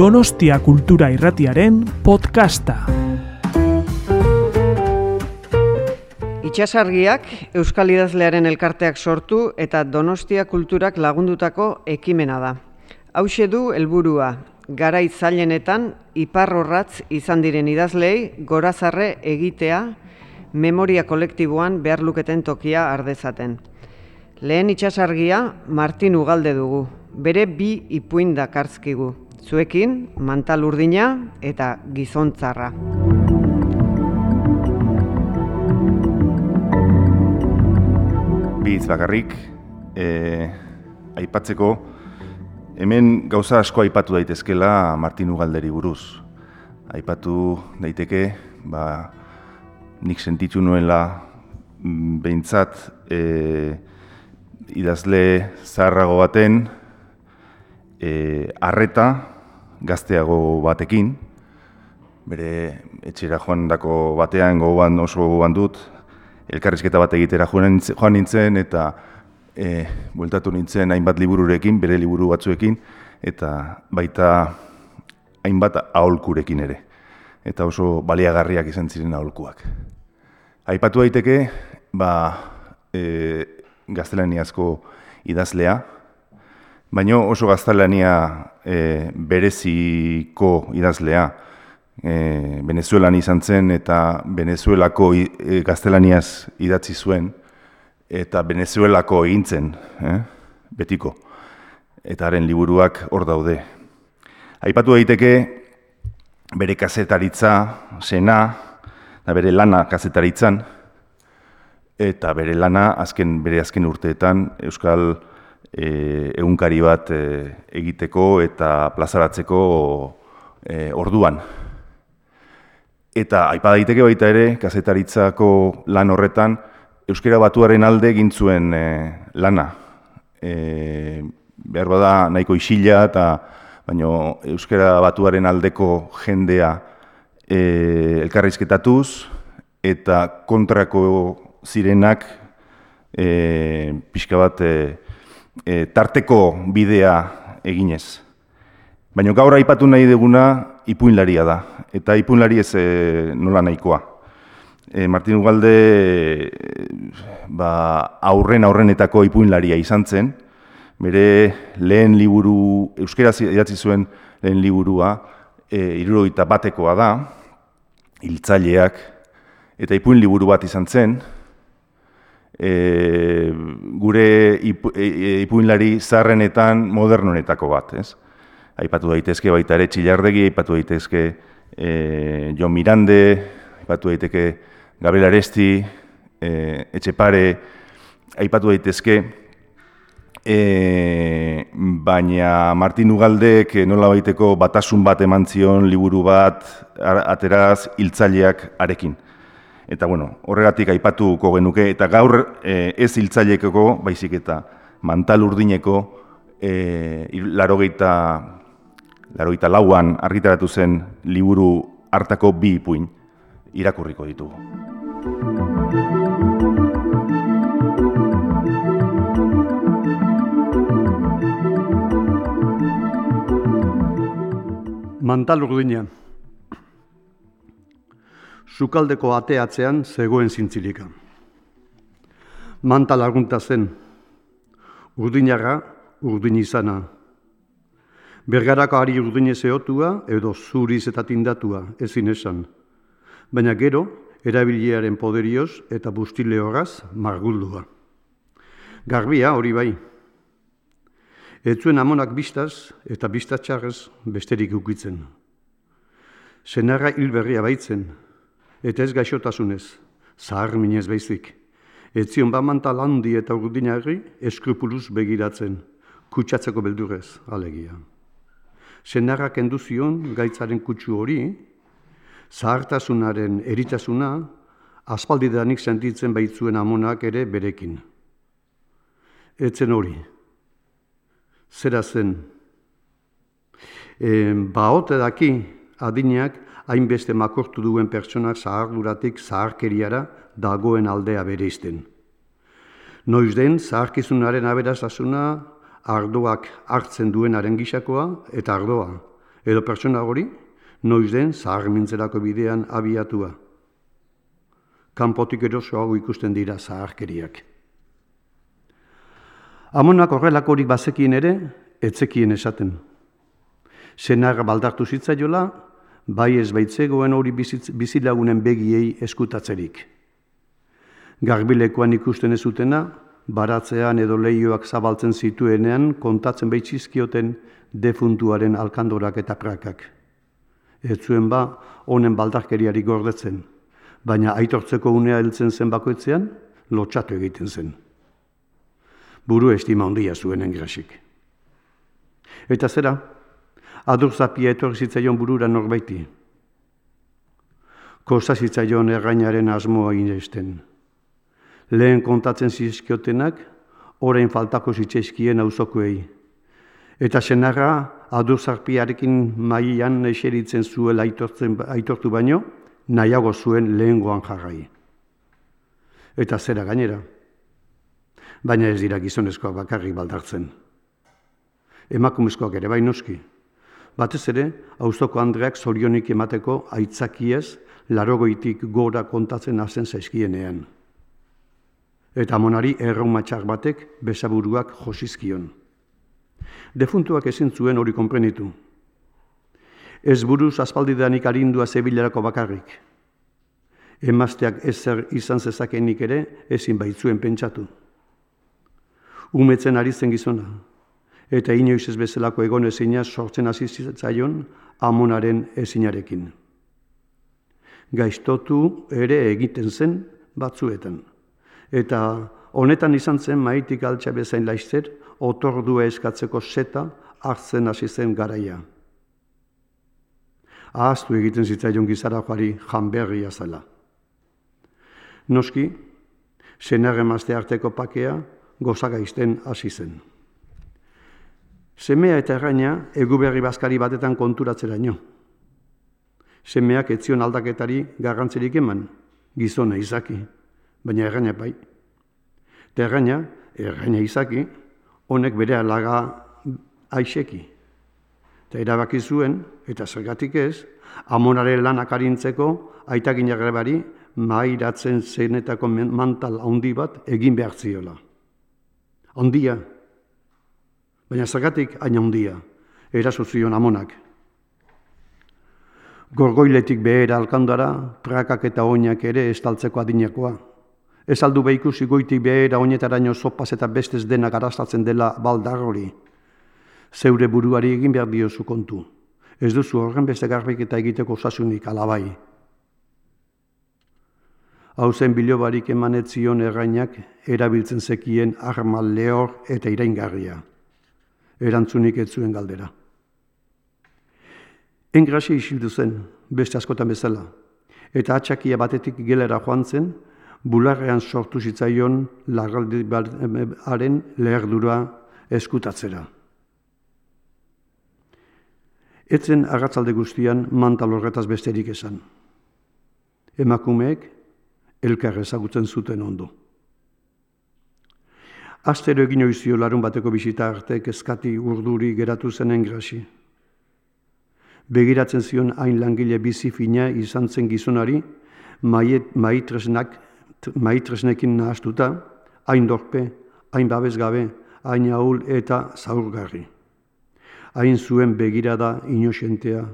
Donostia Kultura Irratiaren podcasta. Itxasargiak Euskal Idazlearen elkarteak sortu eta Donostia Kulturak lagundutako ekimena da. Hauxe du helburua, garai zailenetan iparrorratz izan diren idazlei gorazarre egitea memoria kolektiboan behar luketen tokia ardezaten. Lehen itxasargia Martin Ugalde dugu, bere bi ipuin dakartzkigu, zuekin mantal urdina eta gizontzarra. Bi hitz bakarrik, e, aipatzeko, hemen gauza asko aipatu daitezkela Martin Ugalderi buruz. Aipatu daiteke, ba, nik sentitu nuela mm, behintzat e, idazle zaharrago baten e, arreta gazteago batekin, bere etxera joan dako batean gogoan oso gogoan dut, elkarrizketa bat egitera joan nintzen eta e, bueltatu nintzen hainbat libururekin, bere liburu batzuekin, eta baita hainbat aholkurekin ere. Eta oso baliagarriak izan ziren aholkuak. Aipatu daiteke, ba, e, gaztelaniazko idazlea, baino oso gaztelania e, bereziko idazlea, e, Venezuelan izan zen eta Venezuelako e, gaztelaniaz idatzi zuen eta Venezuelako egintzen, eh? betiko. Eta haren liburuak hor daude. Aipatu daiteke bere kazetaritza, sena, eta bere lana kazetaritzan, eta bere lana azken bere azken urteetan Euskal e, egunkari bat e, egiteko eta plazaratzeko e, orduan. Eta aipa daiteke baita ere, kazetaritzako lan horretan, Euskara batuaren alde egin zuen e, lana. E, behar bada nahiko isila eta baino Euskara batuaren aldeko jendea e, elkarrizketatuz eta kontrako zirenak e, pixka bat e, e, tarteko bidea eginez. Baina gaur aipatu nahi duguna ipuinlaria da, eta ipuinlari ez e, nola nahikoa. E, Martin Ugalde ba, aurren aurrenetako ipuinlaria izan zen, bere lehen liburu, euskera idatzi zuen lehen liburua, e, batekoa da, hiltzaileak, eta ipuin liburu bat izan zen, e, gure ipu, e, ipuinlari zarrenetan modernonetako bat, ez? Aipatu daitezke baita ere txilardegi, aipatu daitezke e, Jon Mirande, aipatu daiteke Gabriel Aresti, e, Etxepare, aipatu daitezke, e, baina Martin Ugaldek nola baiteko batasun bat eman zion liburu bat ateraz hiltzaileak arekin. Eta bueno, horregatik aipatuko genuke, eta gaur e, ez hiltzaileekoko, baizik eta mantal urdineko, e, larogeita Laroita lauan argitaratu zen liburu hartako bi ipuin irakurriko ditugu. Mantal urdina. Sukaldeko ateatzean zegoen zintzilika. Mantal agunta zen. Urdinaga, urdin izana. Bergarako ari urdine zehotua edo zuriz eta tindatua, ezin esan. Baina gero, erabiliaren poderioz eta bustile horaz marguldua. Garbia hori bai. Etzuen amonak biztaz eta biztatxarrez besterik ukitzen. Senarra hilberria baitzen, eta ez gaixotasunez, zahar minez baizik. Etzion bamanta landi eta urdinarri eskrupuluz begiratzen, kutsatzeko beldurez, alegia senarrak enduzion gaitzaren kutsu hori, zahartasunaren eritasuna, aspaldidanik sentitzen baitzuen amonak ere berekin. Etzen hori, zera zen, e, baote daki adineak hainbeste makortu duen pertsonak zaharduratik zaharkeriara dagoen aldea bere izten. Noiz den, zaharkizunaren aberazasuna ardoak hartzen duenaren gisakoa eta ardoa, edo pertsona hori, noiz den zaharmintzerako bidean abiatua. Kanpotik erosoago ikusten dira zaharkeriak. Amonak horrelakorik bazekien ere, etzekien esaten. Senar baldartu zitzaiola, bai ez baitzegoen hori bizilagunen begiei eskutatzerik. Garbilekoan ikusten ez zutena, baratzean edo leioak zabaltzen zituenean kontatzen baitzizkioten defuntuaren alkandorak eta prakak. Ez zuen ba, honen baldarkeriari gordetzen, baina aitortzeko unea heltzen zen bakoitzean, lotxatu egiten zen. Buru estima ondia zuen engrasik. Eta zera, adur zapia etorri zitzaion burura norbaiti. Kosta zitzaion errainaren asmoa inesten lehen kontatzen zizkiotenak, orain faltako zitzaizkien auzokoei. Eta senarra, aduzarpiarekin maian eseritzen zuela aitortu baino, nahiago zuen lehengoan jarrai. Eta zera gainera. Baina ez dira gizonezkoak bakarrik baldartzen. Emakumezkoak ere bai noski. Batez ere, auzoko Andreak zorionik emateko aitzakiez, larogoitik gora kontatzen hazen zaizkienean eta monari erraumatxar batek besaburuak josizkion. Defuntuak ezin zuen hori konprenitu. Ez buruz aspaldidanik arindua zebilerako bakarrik. Emazteak ezer izan zezakenik ere ezin baitzuen pentsatu. Umetzen ari zen gizona, eta inoiz ez bezalako egon ezina sortzen hasi zitzaion amonaren ezinarekin. Gaiztotu ere egiten zen batzuetan. Eta honetan izan zen maitik altxa bezain laizzer, otordua eskatzeko seta hartzen hasi zen garaia. Ahaztu egiten zitzaion gizara joari janberria zela. Noski, senarre mazte arteko pakea gozaga izten hasi zen. Semea eta erraina eguberri bazkari batetan konturatzera ino. Semeak etzion aldaketari garrantzerik eman, gizona izaki baina erraina bai. Eta erraina, erraina izaki, honek bere alaga aixeki. Eta erabaki zuen, eta zergatik ez, amonare lanak arintzeko, aitak inagrebari, mairatzen zenetako mantal handi bat egin behar ziola. Ondia, baina zergatik aina ondia, eraso zion amonak. Gorgoiletik behera alkandara, prakak eta oinak ere estaltzeko adinakoa. Ez aldu behikusi goitik behera oinetaraino sopaz eta bestez dena garastatzen dela baldar hori. Zeure buruari egin behar diozu kontu. Ez duzu horren beste garbik eta egiteko osasunik alabai. Hau zen bilobarik emanetzion errainak erabiltzen zekien arma lehor eta iraingarria. Erantzunik ez zuen galdera. Engrasi isildu zen, beste askotan bezala, eta atxakia batetik gelera joan zen, bularrean sortu zitzaion lagaldiaren leherdura eskutatzera. Etzen agatzalde guztian mantal horretaz besterik esan. Emakumeek elkar ezagutzen zuten ondo. Astero egin oizio larun bateko bisita arte kezkati urduri geratu zen engrasi. Begiratzen zion hain langile bizi fina izan zen gizonari, maitresnak maitresnekin nahaztuta, hain dorpe, hain babesgabe, hain ahul eta zaurgarri. Hain zuen begirada inosentea,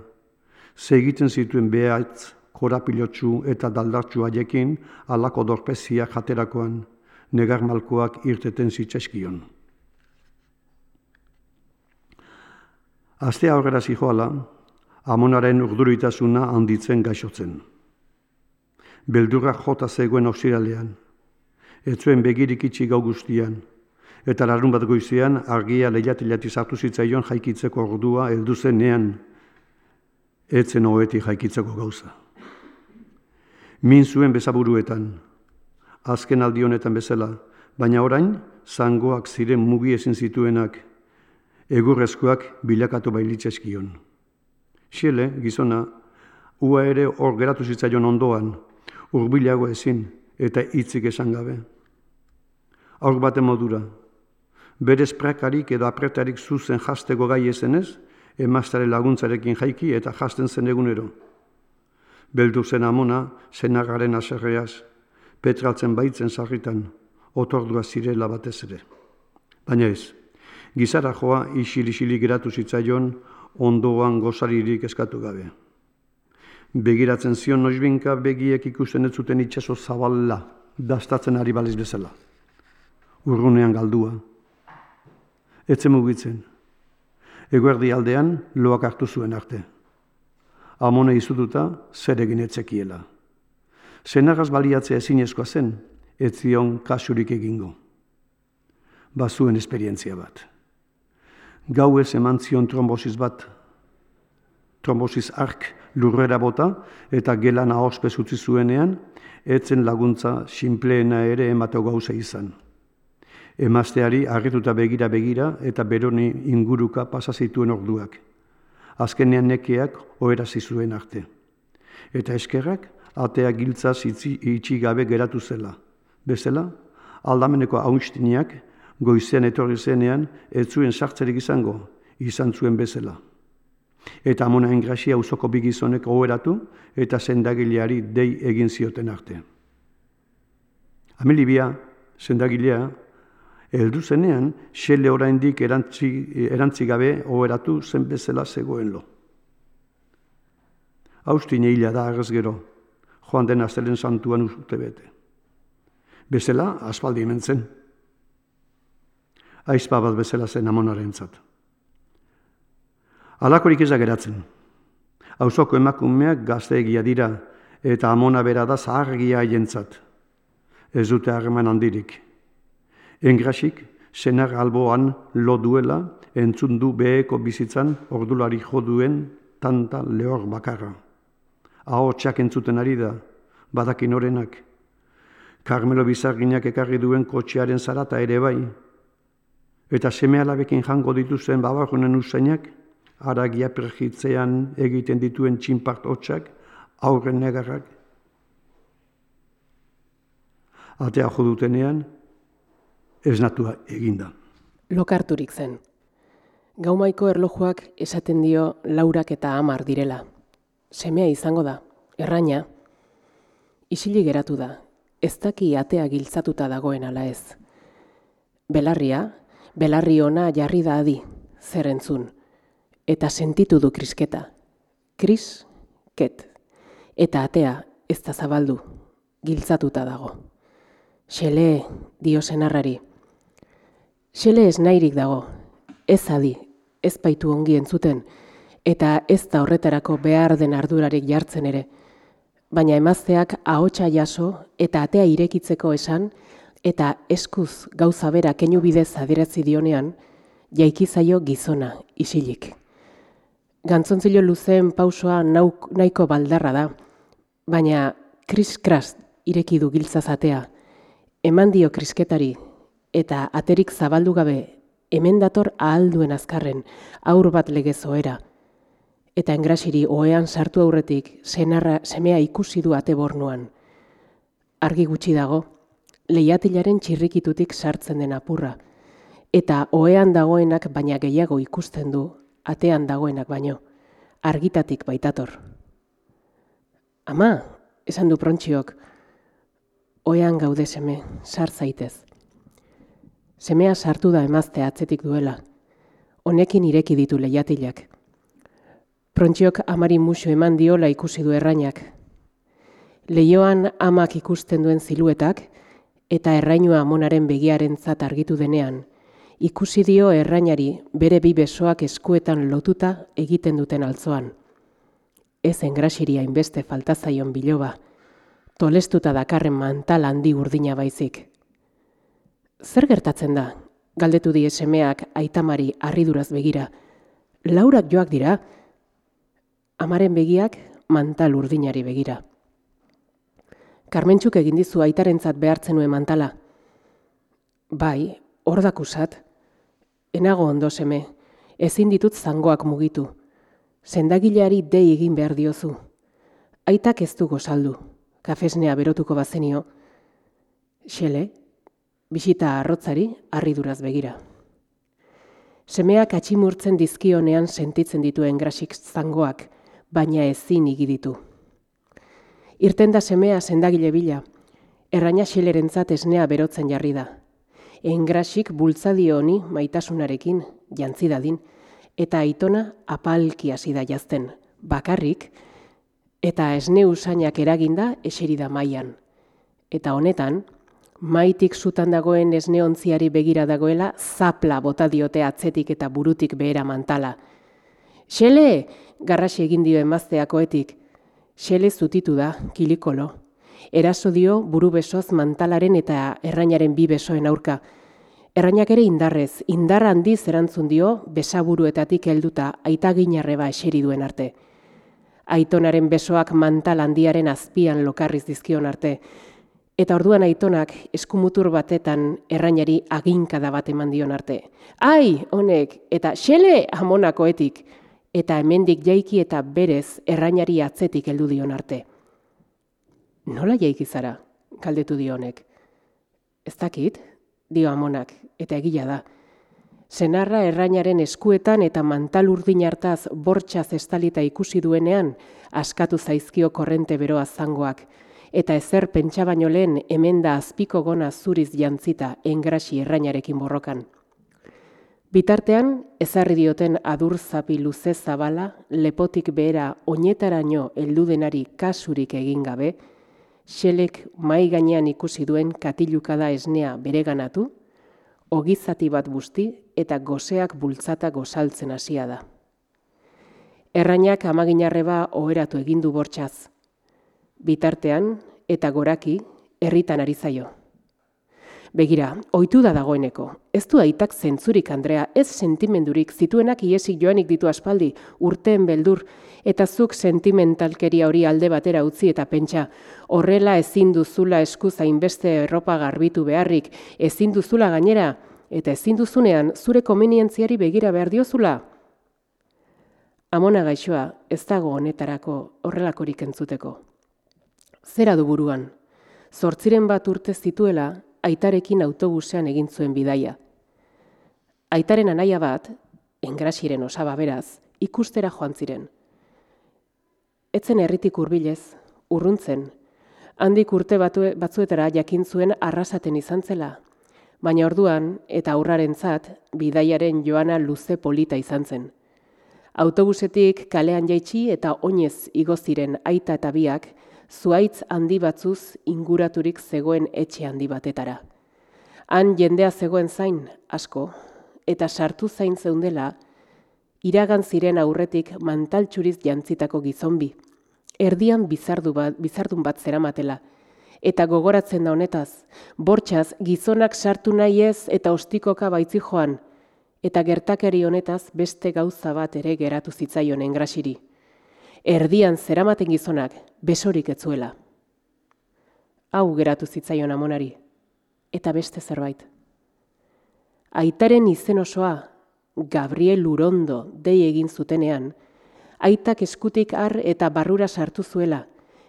segiten zituen behatz, korapilotsu eta daldartsu haiekin alako dorpezia jaterakoan, negar malkoak irteten zitzaizkion. Astea horrela zijoala, amonaren urduritasuna handitzen gaixotzen beldurra jota zegoen osiralean. Ez zuen begirik itxi gau guztian. Eta larun bat goizean, argia lehiatilati sartu zitzaion jaikitzeko ordua heldu zenean, etzen hoeti jaikitzeko gauza. Min zuen bezaburuetan, azken aldi honetan bezala, baina orain, zangoak ziren mugi ezin zituenak, egurrezkoak bilakatu bailitzezkion. Xele, gizona, ua ere hor geratu zitzaion ondoan, urbilago ezin eta hitzik esan gabe. Aur bate modura, berez prakarik edo apretarik zuzen jasteko gai ezenez, emaztare laguntzarekin jaiki eta jasten zen egunero. Beldu zen amona, zenagaren aserreaz, petraltzen baitzen sarritan, otordua zirela batez ere. Baina ez, gizara joa isil-isilik geratu zitzaion, ondoan gozaririk eskatu gabe. Begiratzen zion noizbinka begiek ikusten ez zuten itxaso zaballa, dastatzen ari baliz bezala. Urrunean galdua. Etze mugitzen. Eguerdi aldean loak hartu zuen arte. Amone izututa zer egin etzekiela. Zenagaz baliatzea ezinezkoa zen, ez zion kasurik egingo. Bazuen esperientzia bat. Gau ez eman zion trombosis bat. Trombosis ark lurrera bota eta gelan ahospe utzi zuenean, etzen laguntza sinpleena ere emateo gauza izan. Emazteari argituta begira begira eta beroni inguruka pasa zituen orduak. Azkenean nekeak oherazi zuen arte. Eta eskerrak atea giltza zitzi itxi gabe geratu zela. Bezala, aldameneko haunstiniak goizean etorri zenean ez zuen sartzerik izango, izan zuen bezala. Eta amona engrasia usoko bigizonek oheratu eta sendagileari dei egin zioten arte. Amelibia, sendagilea, heldu zenean, xele oraindik erantzi, erantzi gabe oheratu zen bezala zegoen lo. Austin hila da agaz gero, joan den aztelen santuan usute bete. Bezala, aspaldi hemen zen. Aizpa bat bezala zen amonaren zat. Alakorik ez geratzen. Hauzoko emakumeak gazteegia dira eta amona bera da zahargia haientzat. Ez dute harreman handirik. Engrasik, senar alboan lo duela, entzun du beheko bizitzan ordulari joduen tanta lehor bakarra. Txak entzuten ari da, badakin orenak. Carmelo Bizarginak ekarri duen kotxearen zarata ere bai. Eta seme alabekin jango dituzen babarunen usainak, aragia perjitzean egiten dituen txinpart hotxak, aurren negarrak. Atea jodutenean, ez natua eginda. Lokarturik zen. Gaumaiko erlojuak esaten dio laurak eta amar direla. Semea izango da, erraina. Isili geratu da, ez daki atea giltzatuta dagoen ala ez. Belarria, belarri ona jarri da adi, zer entzun eta sentitu du krisketa. Kris, ket. Eta atea ez da zabaldu, giltzatuta dago. Xele, dio senarrari. Xele ez nahirik dago, ez adi, ez baitu ongi entzuten, eta ez da horretarako behar den ardurarik jartzen ere. Baina emazteak ahotsa jaso eta atea irekitzeko esan, eta eskuz gauza bera keinu bidez adierazi dionean, jaikizaio gizona isilik. Gantzontzilo luzeen pausoa nauk, nahiko baldarra da, baina kris-kras ireki du giltzazatea, eman dio krisketari eta aterik zabaldu gabe hemen dator ahalduen azkarren aur bat legezoera. Eta engrasiri oean sartu aurretik senarra semea ikusi du ate bornuan. Argi gutxi dago, lehiatilaren txirrikitutik sartzen den apurra, eta oean dagoenak baina gehiago ikusten du atean dagoenak baino, argitatik baitator. Ama, esan du prontxiok, oean gaude seme, sar zaitez. Semea sartu da emazte atzetik duela, honekin ireki ditu lehiatilak. Prontxiok amari musu eman diola ikusi du errainak. Leioan amak ikusten duen ziluetak, eta errainua amonaren begiaren zat argitu denean, ikusi dio errainari bere bi besoak eskuetan lotuta egiten duten altzoan. Ez engrasiria inbeste faltazaion biloba, tolestuta dakarren mantal handi urdina baizik. Zer gertatzen da? Galdetu die semeak aitamari harriduraz begira. Laurak joak dira, amaren begiak mantal urdinari begira. Karmentxuk egin dizu aitarentzat behartzen nuen mantala. Bai, hor dakusat, Enago ondo seme, ezin ditut zangoak mugitu. Zendagileari dei egin behar diozu. Aitak ez du gozaldu, kafesnea berotuko bazenio. Xele, bisita arrotzari harriduraz begira. Semeak atximurtzen dizkionean sentitzen dituen grasik zangoak, baina ezin igiditu. Irten da semea sendagile bila, erraina xelerentzat esnea berotzen jarri da. Engrasik bultzadio honi maitasunarekin, jantzidadin, eta aitona apalki hasi da jazten, bakarrik, eta esne usainak eraginda eserida mailan. Eta honetan, maitik zutan dagoen esneontziari begira dagoela, zapla bota diote atzetik eta burutik behera mantala. Xele, garrasi egin dio emazteakoetik. Xele zutitu da, kilikolo. Eraso dio buru besoz mantalaren eta errainaren bi besoen aurka. Errainak ere indarrez, indar handiz erantzun dio besaburuetatik helduta aita ginarreba eseri duen arte. Aitonaren besoak mantal handiaren azpian lokarriz dizkion arte. Eta orduan aitonak eskumutur batetan errainari aginkada bat eman dion arte. Ai, honek, eta xele amonakoetik, eta hemendik jaiki eta berez errainari atzetik heldu dion arte. Nola jaiki zara, galdetu dionek. Ez dakit, dio amonak, eta egila da. Senarra errainaren eskuetan eta mantal urdin hartaz bortxaz estalita ikusi duenean, askatu zaizkio korrente beroa zangoak, eta ezer pentsa baino lehen hemen da azpiko gona zuriz jantzita engrasi errainarekin borrokan. Bitartean, ezarri dioten adur zapi luze zabala, lepotik behera oinetaraino heldudenari kasurik egin gabe, xelek mai gainean ikusi duen katilukada esnea bereganatu, ogizati bat busti eta goseak bultzata gozaltzen hasia da. Errainak amaginarreba oheratu egindu bortxaz, bitartean eta goraki herritan ari zaio. Begira, ohitu da dagoeneko. Ez du aitak zentzurik Andrea, ez sentimendurik zituenak iesik joanik ditu aspaldi, urteen beldur eta zuk sentimentalkeria hori alde batera utzi eta pentsa. Horrela ezin duzula eskuza inbeste erropa garbitu beharrik, ezin duzula gainera eta ezin duzunean zure komenientziari begira behar diozula. Amona gaixoa ez dago honetarako horrelakorik entzuteko zera du buruan. Zortziren bat urte zituela, aitarekin autobusean egin zuen bidaia. Aitaren anaia bat, engrasiren osaba beraz, ikustera joan ziren. Etzen herritik hurbilez, urruntzen, handik urte batu, batzuetara jakin zuen arrasaten izan zela, baina orduan eta aurrarentzat bidaiaren joana luze polita izan zen. Autobusetik kalean jaitsi eta oinez igoziren aita eta biak, zuaitz handi batzuz inguraturik zegoen etxe handi batetara. Han jendea zegoen zain, asko, eta sartu zain zeundela, iragan ziren aurretik mantaltxuriz jantzitako gizonbi, erdian bizardu bat, bizardun bat zeramatela, eta gogoratzen da honetaz, bortxaz gizonak sartu nahi ez eta ostikoka baitzi joan, eta gertakeri honetaz beste gauza bat ere geratu zitzaion engrasiri erdian zeramaten gizonak besorik etzuela. Hau geratu zitzaion amonari, eta beste zerbait. Aitaren izen osoa, Gabriel Urondo dei egin zutenean, aitak eskutik har eta barrura sartu zuela,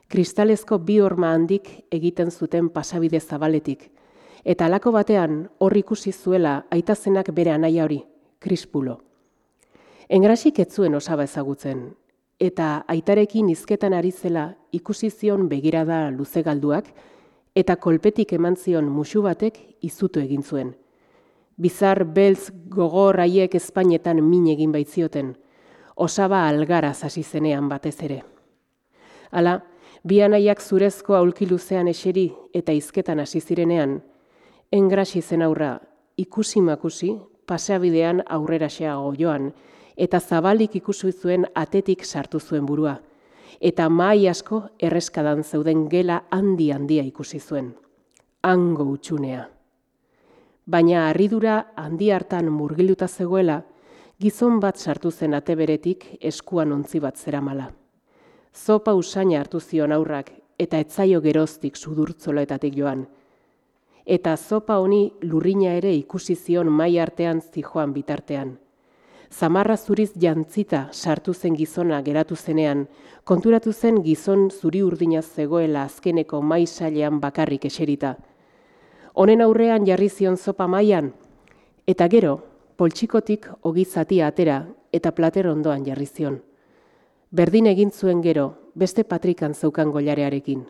kristalezko bi horma handik egiten zuten pasabide zabaletik, eta alako batean hor ikusi zuela aitazenak bere anaia hori, krispulo. Engrasik ez zuen osaba ezagutzen, eta aitarekin izketan ari zela ikusi zion begirada luze galduak eta kolpetik eman zion musu batek izutu egin zuen. Bizar beltz gogor haiek Espainetan min egin baitzioten, osaba algara hasi zenean batez ere. Hala, bi anaiak zurezko aulki luzean eseri eta izketan hasi zirenean, engrasi zen aurra ikusi makusi, paseabidean aurrera xeago joan, eta zabalik ikusi zuen atetik sartu zuen burua. Eta mai asko erreskadan zeuden gela handi handia ikusi zuen. Hango utxunea. Baina harridura handi hartan murgiluta zegoela, gizon bat sartu zen ateberetik eskuan ontzi bat zeramala. Zopa usaina hartu zion aurrak eta etzaio geroztik sudurtzoloetatik joan. Eta zopa honi lurrina ere ikusi zion mai artean zijoan bitartean zamarra zuriz jantzita sartu zen gizona geratu zenean, konturatu zen gizon zuri urdina zegoela azkeneko maisailean bakarrik eserita. Honen aurrean jarri zion zopa mailan eta gero, poltsikotik ogizati atera eta plater ondoan jarri zion. Berdin egin zuen gero, beste patrikan zeukan golarearekin.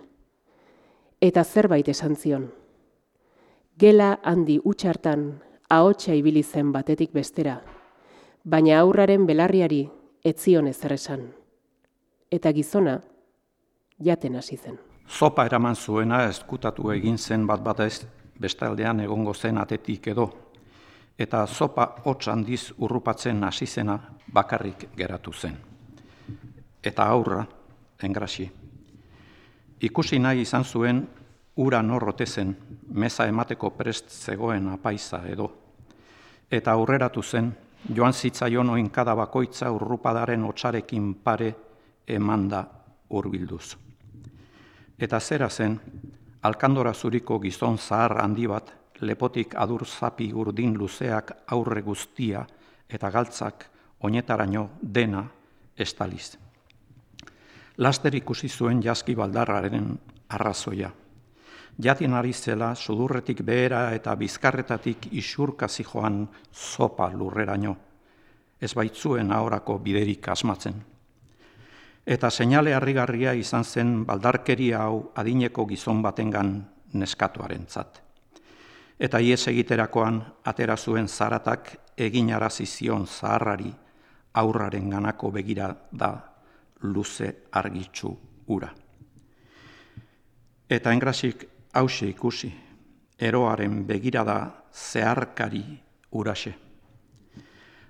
Eta zerbait esan zion. Gela handi utxartan, ahotsa ibili zen batetik bestera, baina aurraren belarriari etzion ezer esan. Eta gizona, jaten hasi zen. Zopa eraman zuena eskutatu egin zen bat batez bestaldean egongo zen atetik edo, eta zopa hotz handiz urrupatzen hasi zena bakarrik geratu zen. Eta aurra, engrasi. Ikusi nahi izan zuen ura norrote zen, meza emateko prest zegoen apaiza edo. Eta aurreratu zen, joan zitzaion oinkada bakoitza urrupadaren otsarekin pare emanda urbilduz. Eta zera zen, alkandora zuriko gizon zahar handi bat, lepotik adur zapi urdin luzeak aurre guztia eta galtzak oinetaraino dena estaliz. Laster ikusi zuen jaski baldarraren arrazoia. Jatin ari zela sudurretik behera eta bizkarretatik isurka joan zopa lurreraino. Ez baitzuen ahorako biderik asmatzen. Eta seinale harrigarria izan zen baldarkeria hau adineko gizon batengan neskatuarentzat. Eta ies egiterakoan atera zuen zaratak egin arazizion zaharrari aurraren ganako begira da luze argitzu ura. Eta engrasik hause ikusi, eroaren begirada zeharkari urase.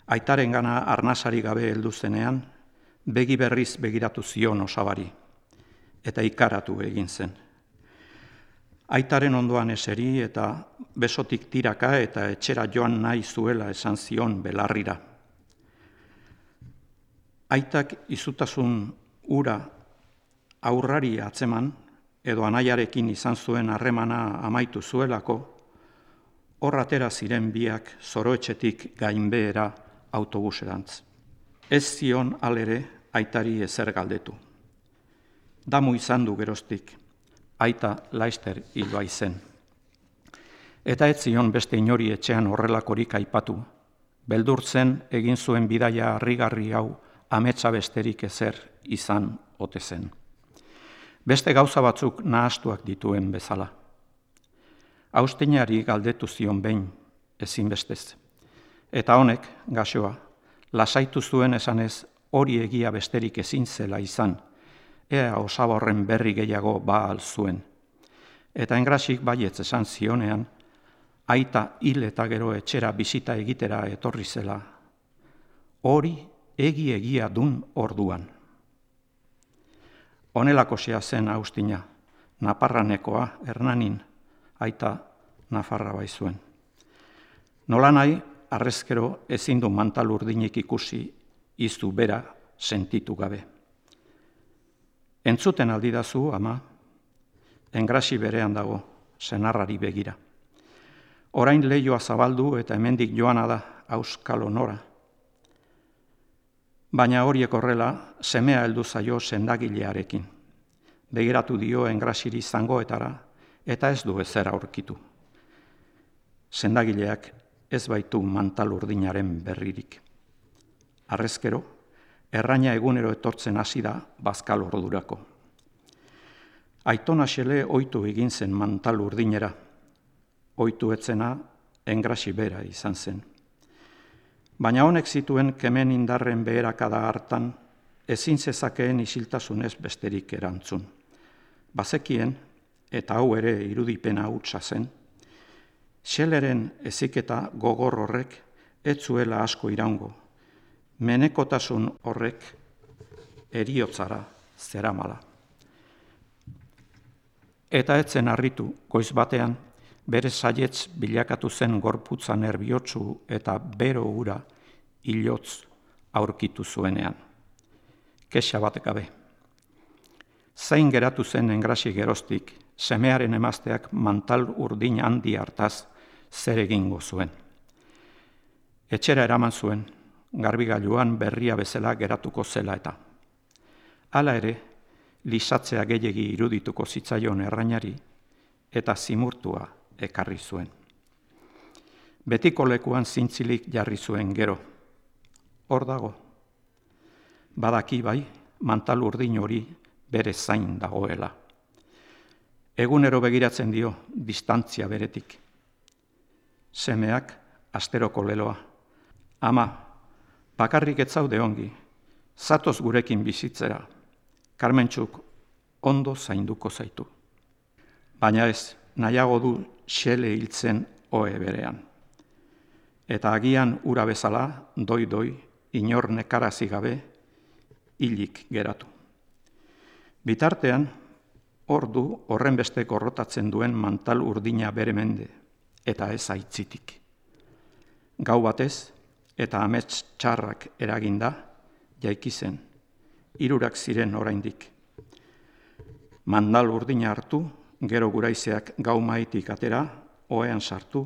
Aitaren gana arnasari gabe heldu zenean, begi berriz begiratu zion osabari, eta ikaratu egin zen. Aitaren ondoan eseri eta besotik tiraka eta etxera joan nahi zuela esan zion belarrira. Aitak izutasun ura aurrari atzeman, edo anaiarekin izan zuen harremana amaitu zuelako, horratera ziren biak zoroetxetik gainbehera autobuserantz. Ez zion alere aitari ezer galdetu. Damu izan du geroztik, aita laister hilba izen. Eta ez zion beste inori etxean horrelakorik aipatu, beldurtzen egin zuen bidaia harrigarri hau ametsa besterik ezer izan ote zen beste gauza batzuk nahastuak dituen bezala. Austinari galdetu zion behin, ezinbestez. Eta honek, gasoa, lasaitu zuen esanez hori egia besterik ezin zela izan, ea osaborren berri gehiago ba zuen. Eta engrasik baietz esan zionean, aita hil eta gero etxera bisita egitera etorri zela. Hori egi egia dun orduan. Honelako zen austina, naparranekoa, hernanin, aita nafarra bai zuen. Nola nahi, arrezkero ezin du mantal urdinik ikusi, izu bera sentitu gabe. Entzuten aldidazu, ama, engrasi berean dago, senarrari begira. Orain lehioa zabaldu eta hemendik joana da auskalo nora, baina horiek horrela semea heldu zaio sendagilearekin. Begiratu dio engrasiri zangoetara eta ez du ezer aurkitu. Sendagileak ez baitu mantal urdinaren berririk. Arrezkero, erraina egunero etortzen hasi da bazkal ordurako. Aitona xele oitu egin zen mantal urdinera. Oitu etzena engrasi bera izan zen. Baina honek zituen kemen indarren beherakada hartan, ezin zezakeen isiltasunez besterik erantzun. Bazekien, eta hau ere irudipena hutsa zen, xeleren eziketa gogor horrek ez zuela asko iraungo, menekotasun horrek eriotzara zeramala. Eta etzen harritu, goiz batean, bere saietz bilakatu zen gorputza nerbiotsu eta bero ura hilotz aurkitu zuenean. Kexa bat gabe. Zain geratu zen engrasi gerostik, semearen emazteak mantal urdin handi hartaz zer egingo zuen. Etxera eraman zuen, garbigailuan berria bezala geratuko zela eta. Hala ere, lisatzea gehiegi irudituko zitzaion errainari eta zimurtua ekarri zuen. betiko lekuan zintzilik jarri zuen gero. Hor dago, badaki bai, mantal urdin hori bere zain dagoela. Egunero begiratzen dio, distantzia beretik. Semeak, asteroko leloa. Ama, bakarrik ez zaude ongi, zatoz gurekin bizitzera. Karmentxuk ondo zainduko zaitu. Baina ez, nahiago du xele hiltzen oe berean. Eta agian ura bezala, doi-doi, inor nekarazi gabe, hilik geratu. Bitartean, ordu horren beste korrotatzen duen mantal urdina bere mende, eta ez aitzitik. Gau batez, eta amets txarrak eraginda, jaiki zen, irurak ziren oraindik. Mandal urdina hartu, gero guraizeak gau maitik atera, oean sartu,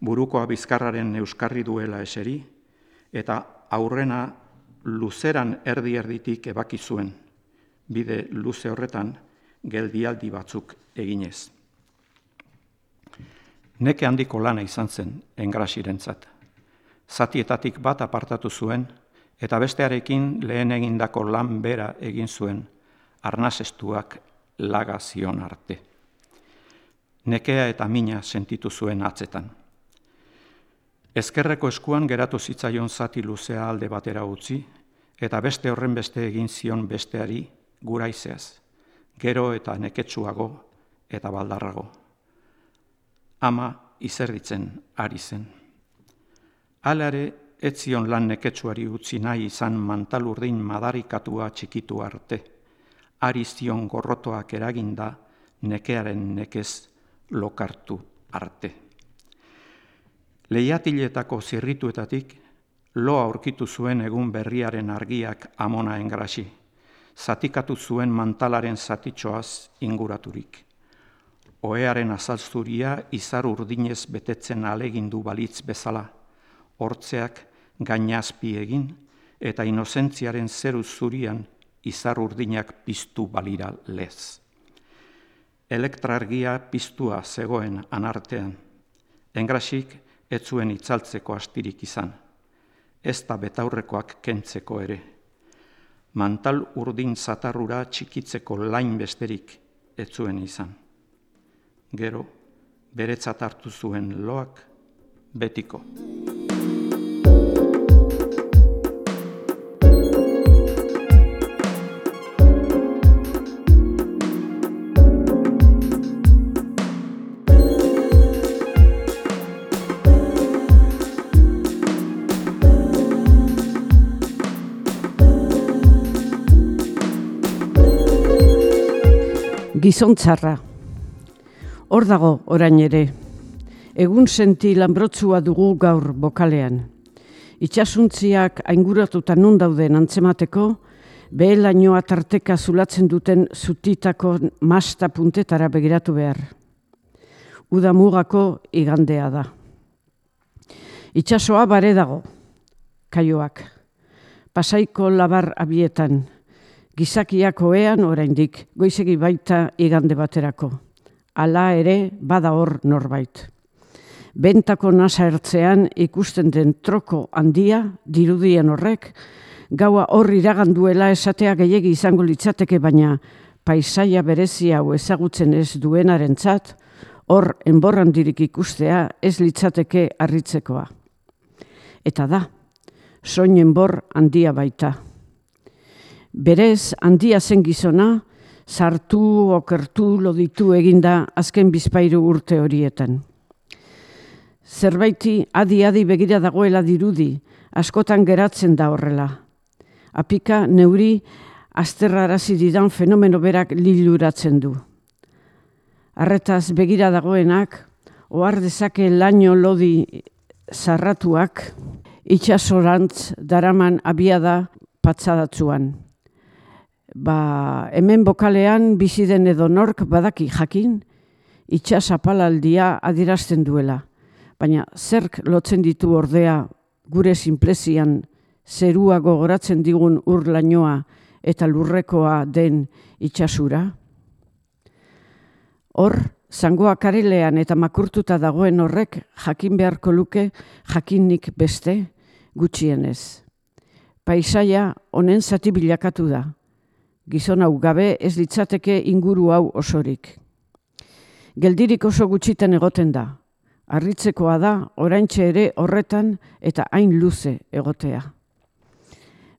burukoa bizkarraren euskarri duela eseri, eta aurrena luzeran erdi-erditik ebaki zuen, bide luze horretan geldialdi batzuk eginez. Neke handiko lana izan zen engrasirentzat. Zatietatik bat apartatu zuen, eta bestearekin lehen egindako lan bera egin zuen, arnazestuak laga zion arte. Nekea eta mina sentitu zuen atzetan. Ezkerreko eskuan geratu zitzaion zati luzea alde batera utzi, eta beste horren beste egin zion besteari guraizeaz, gero eta neketsuago eta baldarrago. Ama izerditzen ari zen. Alare, ez zion lan neketsuari utzi nahi izan mantalurdin madarikatua txikitu arte. Ari zion gorrotoak eraginda nekearen nekez lokartu arte. Leiatiletako zirrituetatik loa aurkitu zuen egun berriaren argiak amona engrasi, zatikatu zuen mantalaren zatitxoaz inguraturik. Oearen azalzuria izar urdinez betetzen alegindu balitz bezala, hortzeak gainazpi egin eta inozentziaren zeru zurian izar urdinak piztu balira lez. Elektrargia piztua zegoen anartean, engrasik ez zuen itzaltzeko astirik izan – ez da betaurrekoak kentzeko ere. Mantal urdin zatarrura txikitzeko lain besterik ez zuen izan. Gero, beretzat hartu zuen loak betiko. Gizontzarra. Hor dago orain ere. Egun senti lanbrotzua dugu gaur bokalean. Itxasuntziak ainguratuta nun dauden antzemateko, behelainoa tarteka zulatzen duten zutitako masta puntetara begiratu behar. Uda mugako igandea da. Itxasoa bare dago, kaioak. Pasaiko labar abietan, gizakiak oean oraindik goizegi baita igande baterako. Hala ere bada hor norbait. Bentako nasa ertzean ikusten den troko handia dirudien horrek, gaua hor iragan duela esatea gehiegi izango litzateke baina paisaia berezia hau ezagutzen ez duenarentzat, hor enborrandirik ikustea ez litzateke harritzekoa. Eta da, soin enbor handia baita. Berez, handia zen gizona, sartu, okertu, loditu eginda azken bizpairu urte horietan. Zerbaiti adi-adi begira dagoela dirudi, askotan geratzen da horrela. Apika neuri azterrarazi didan fenomeno berak liluratzen du. Arretaz begira dagoenak, ohar dezake laino lodi zarratuak, itxasorantz daraman abiada patzadatzuan ba, hemen bokalean bizi den edo nork badaki jakin itxas apalaldia adirazten duela. Baina zerk lotzen ditu ordea gure sinplezian zerua gogoratzen digun urlainoa eta lurrekoa den itxasura? Hor, zangoa karelean eta makurtuta dagoen horrek jakin beharko luke jakinnik beste gutxienez. Paisaia honen zati bilakatu da. Gizon hau gabe ez litzateke inguru hau osorik. Geldirik oso gutxiten egoten da. Arritzekoa da oraintxe ere horretan eta hain luze egotea.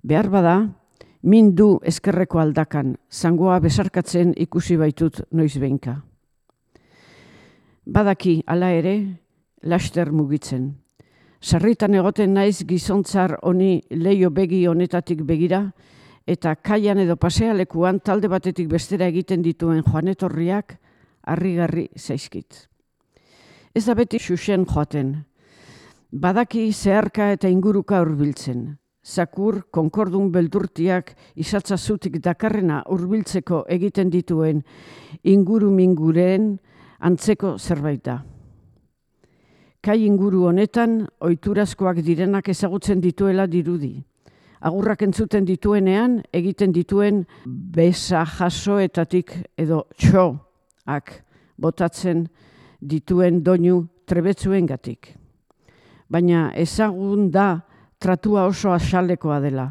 Behar bada, min du eskerreko aldakan, zangoa besarkatzen ikusi baitut noiz behinka. Badaki hala ere, laster mugitzen. Sarritan egoten naiz gizontzar honi leio begi honetatik begira, eta kaian edo pasealekuan talde batetik bestera egiten dituen joanetorriak harrigarri zaizkit. Ez da beti xuxen joaten. Badaki zeharka eta inguruka hurbiltzen zakur konkordun beldurtiak izatza zutik dakarrena hurbiltzeko egiten dituen inguru minguren antzeko zerbait da. Kai inguru honetan ohiturazkoak direnak ezagutzen dituela dirudi. Agurrak entzuten dituenean egiten dituen besa jasoetatik edo txoak botatzen dituen doinu trebetzuengatik. Baina ezagun da tratua oso asalekoa dela.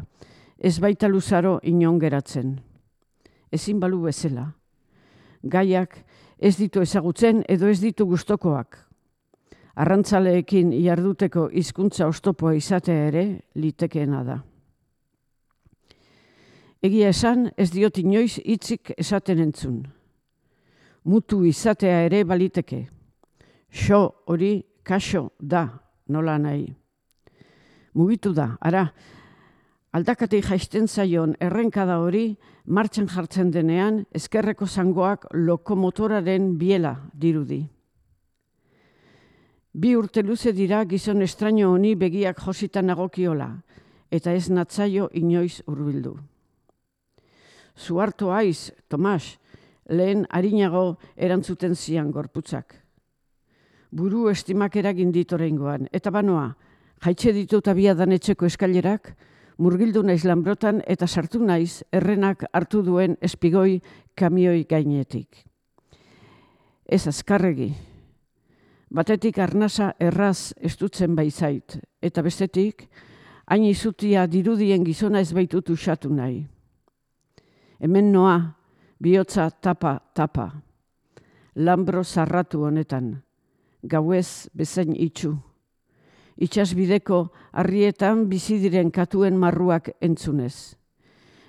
Ez baita luzaro inon geratzen. Ezin balu bezala. Gaiak ez ditu ezagutzen edo ez ditu gustokoak. Arrantzaleekin jarduteko hizkuntza ostopoa izatea ere litekeena da. Egia esan ez diot inoiz hitzik esaten entzun. Mutu izatea ere baliteke. Xo hori kaso da nola nahi mugitu da, ara, aldakatik jaisten zaion errenkada hori martxan jartzen denean ezkerreko zangoak lokomotoraren biela dirudi. Bi urte luze dira gizon estraño honi begiak jositan agokiola, eta ez natzaio inoiz hurbildu. Zuarto aiz, Tomas, lehen harinago erantzuten zian gorputzak. Buru estimak eragin ditorengoan, eta banoa, Jaitxe ditut abiadan etxeko eskailerak, murgildu naiz lanbrotan eta sartu naiz errenak hartu duen espigoi kamioi gainetik. Ez azkarregi. Batetik arnasa erraz estutzen baizait, eta bestetik, hain izutia dirudien gizona ez baitutu usatu nahi. Hemen noa, bihotza tapa tapa. Lambro zarratu honetan, gauez bezain itxu itxasbideko harrietan bizi diren katuen marruak entzunez.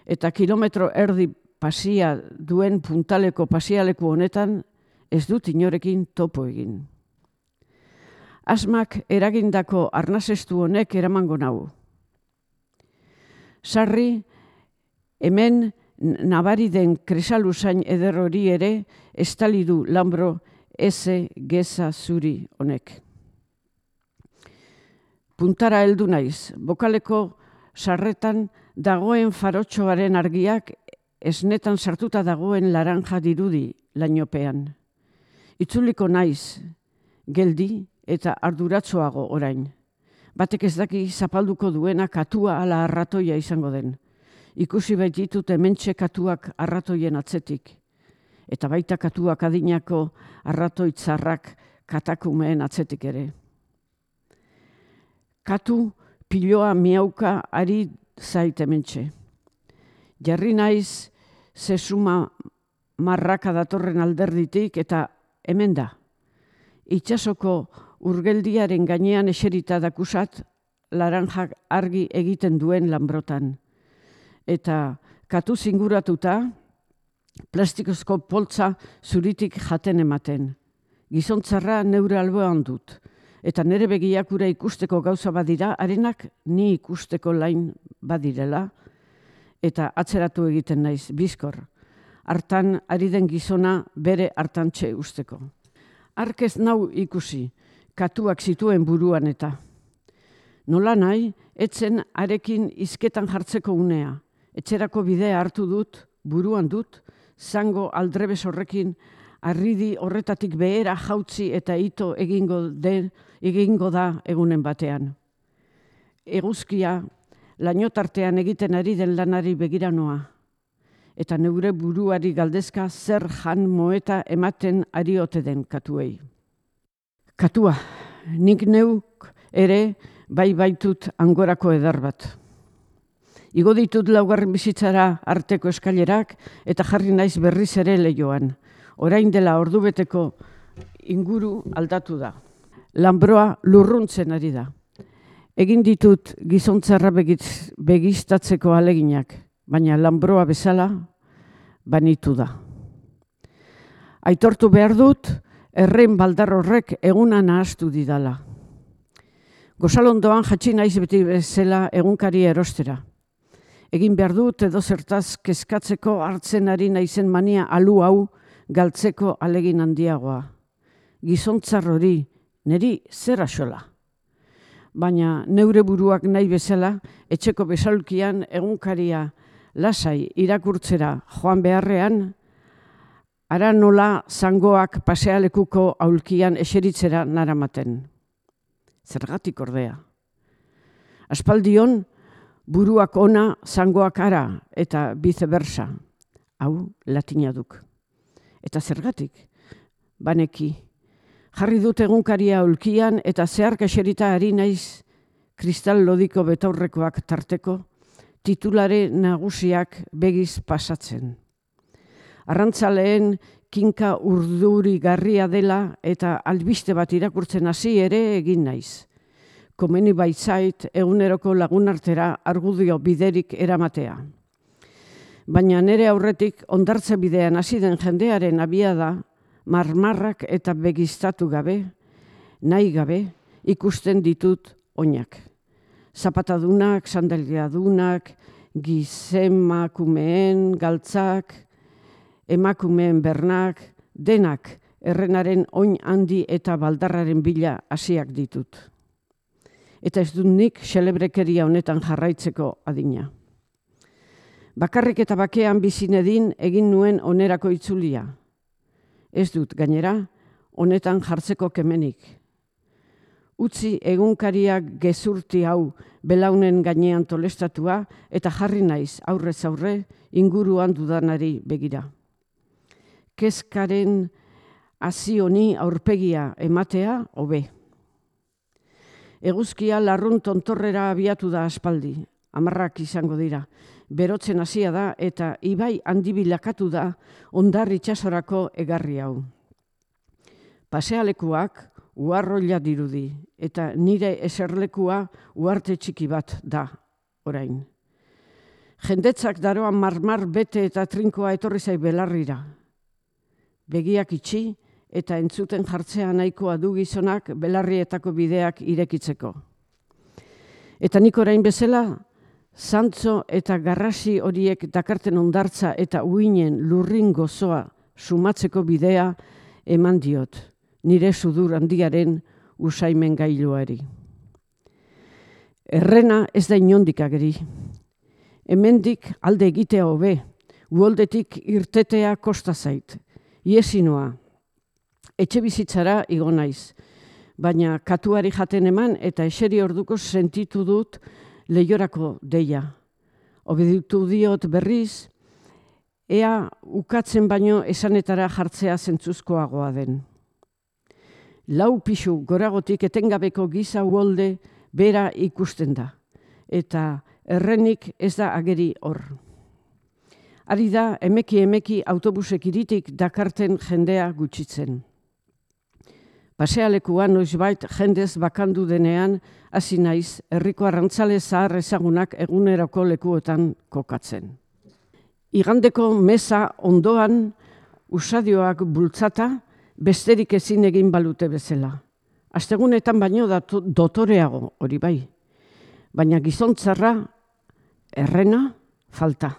Eta kilometro erdi pasia duen puntaleko pasialeku honetan ez dut inorekin topo egin. Asmak eragindako arnazestu honek eramango nau. Sarri, hemen nabari den kresaluzain eder hori ere estalidu lambro eze geza zuri honek puntara heldu naiz. Bokaleko sarretan dagoen farotxoaren argiak esnetan sartuta dagoen laranja dirudi lainopean. Itzuliko naiz, geldi eta arduratzoago orain. Batek ez daki zapalduko duena katua ala arratoia izango den. Ikusi baititut hementxe katuak arratoien atzetik. Eta baita katuak adinako arratoitzarrak katakumeen atzetik ere katu piloa miauka ari zaite mentxe. Jarri naiz zesuma marraka datorren alderditik eta hemen da. Itxasoko urgeldiaren gainean eserita dakusat laranjak argi egiten duen lanbrotan. Eta katu zinguratuta plastikozko poltza zuritik jaten ematen. Gizontzarra neure alboan dut eta nere begiak ura ikusteko gauza badira, arenak ni ikusteko lain badirela, eta atzeratu egiten naiz, bizkor. Artan ari den gizona bere hartantxe usteko. Arkez nau ikusi, katuak zituen buruan eta. Nola nahi, etzen arekin izketan jartzeko unea. Etxerako bidea hartu dut, buruan dut, zango aldrebes horrekin arridi horretatik behera jautzi eta ito egingo, den, egingo da egunen batean. Eguzkia, lainotartean egiten ari den lanari begiranoa. eta neure buruari galdezka zer jan moeta ematen ari ote den katuei. Katua, nik neuk ere bai baitut angorako edar bat. Igo ditut laugarren bizitzara arteko eskailerak eta jarri naiz berriz ere lehioan. Orain dela ordubeteko inguru aldatu da. Lambroa lurruntzen ari da. Egin ditut gizontzarra begiztatzeko aleginak, baina lambroa bezala banitu da. Aitortu behar dut, erren baldar horrek eguna nahastu didala. Gozalondoan jatsi naiz beti bezala egunkari erostera. Egin behar dut edo zertaz kezkatzeko hartzen ari naizen mania alu hau galtzeko alegin handiagoa. Gizontzar hori, neri zer asola. Baina neure buruak nahi bezala, etxeko besalkian egunkaria lasai irakurtzera joan beharrean, ara nola zangoak pasealekuko aulkian eseritzera naramaten. Zergatik ordea. Aspaldion, buruak ona zangoak ara eta viceversa. Hau latina duk. Eta zergatik, baneki, jarri dut egunkaria ulkian eta zeharka eserita ari naiz kristal lodiko betaurrekoak tarteko, titulare nagusiak begiz pasatzen. Arrantzaleen kinka urduri garria dela eta albiste bat irakurtzen hasi ere egin naiz. Komeni baitzait eguneroko lagunartera argudio biderik eramatea. Baina nere aurretik ondartze bidean hasi den jendearen abia da, marmarrak eta begiztatu gabe, nahi gabe, ikusten ditut oinak zapatadunak, sandaliadunak, gizemakumeen galtzak, emakumeen bernak, denak errenaren oin handi eta baldarraren bila hasiak ditut. Eta ez dut nik xelebrekeria honetan jarraitzeko adina. Bakarrik eta bakean bizinedin egin nuen onerako itzulia. Ez dut gainera, honetan jartzeko kemenik utzi egunkariak gezurti hau belaunen gainean tolestatua eta jarri naiz aurrez aurre inguruan dudanari begira. Kezkaren hasi honi aurpegia ematea hobe. Eguzkia larrun tontorrera abiatu da aspaldi, amarrak izango dira. Berotzen hasia da eta ibai handi bilakatu da ondar itsasorako egarri hau. Pasealekuak uarroila dirudi, eta nire eserlekua uarte txiki bat da, orain. Jendetzak daroan marmar bete eta trinkoa etorri zai belarrira. Begiak itxi eta entzuten jartzea nahikoa du gizonak belarrietako bideak irekitzeko. Eta nik orain bezala, zantzo eta garrasi horiek dakarten ondartza eta uinen lurrin gozoa sumatzeko bidea eman diot nire sudur handiaren usaimen gailuari. Errena ez da inondik ageri. Hemendik alde egitea hobe, uoldetik irtetea kosta zait. Iesinoa, etxe bizitzara igo naiz, baina katuari jaten eman eta eseri orduko sentitu dut lehiorako deia. Obeditu diot berriz, ea ukatzen baino esanetara jartzea zentzuzkoagoa den lau pixu goragotik etengabeko giza uolde bera ikusten da. Eta errenik ez da ageri hor. Ari da emeki emeki autobusek iritik dakarten jendea gutxitzen. Pasealekuan noizbait jendez bakandu denean, hasi naiz herriko arrantzale zahar ezagunak eguneroko lekuotan kokatzen. Igandeko mesa ondoan usadioak bultzata, besterik ezin egin balute bezala. Astegunetan baino datu, dotoreago hori bai. Baina gizontzarra errena falta.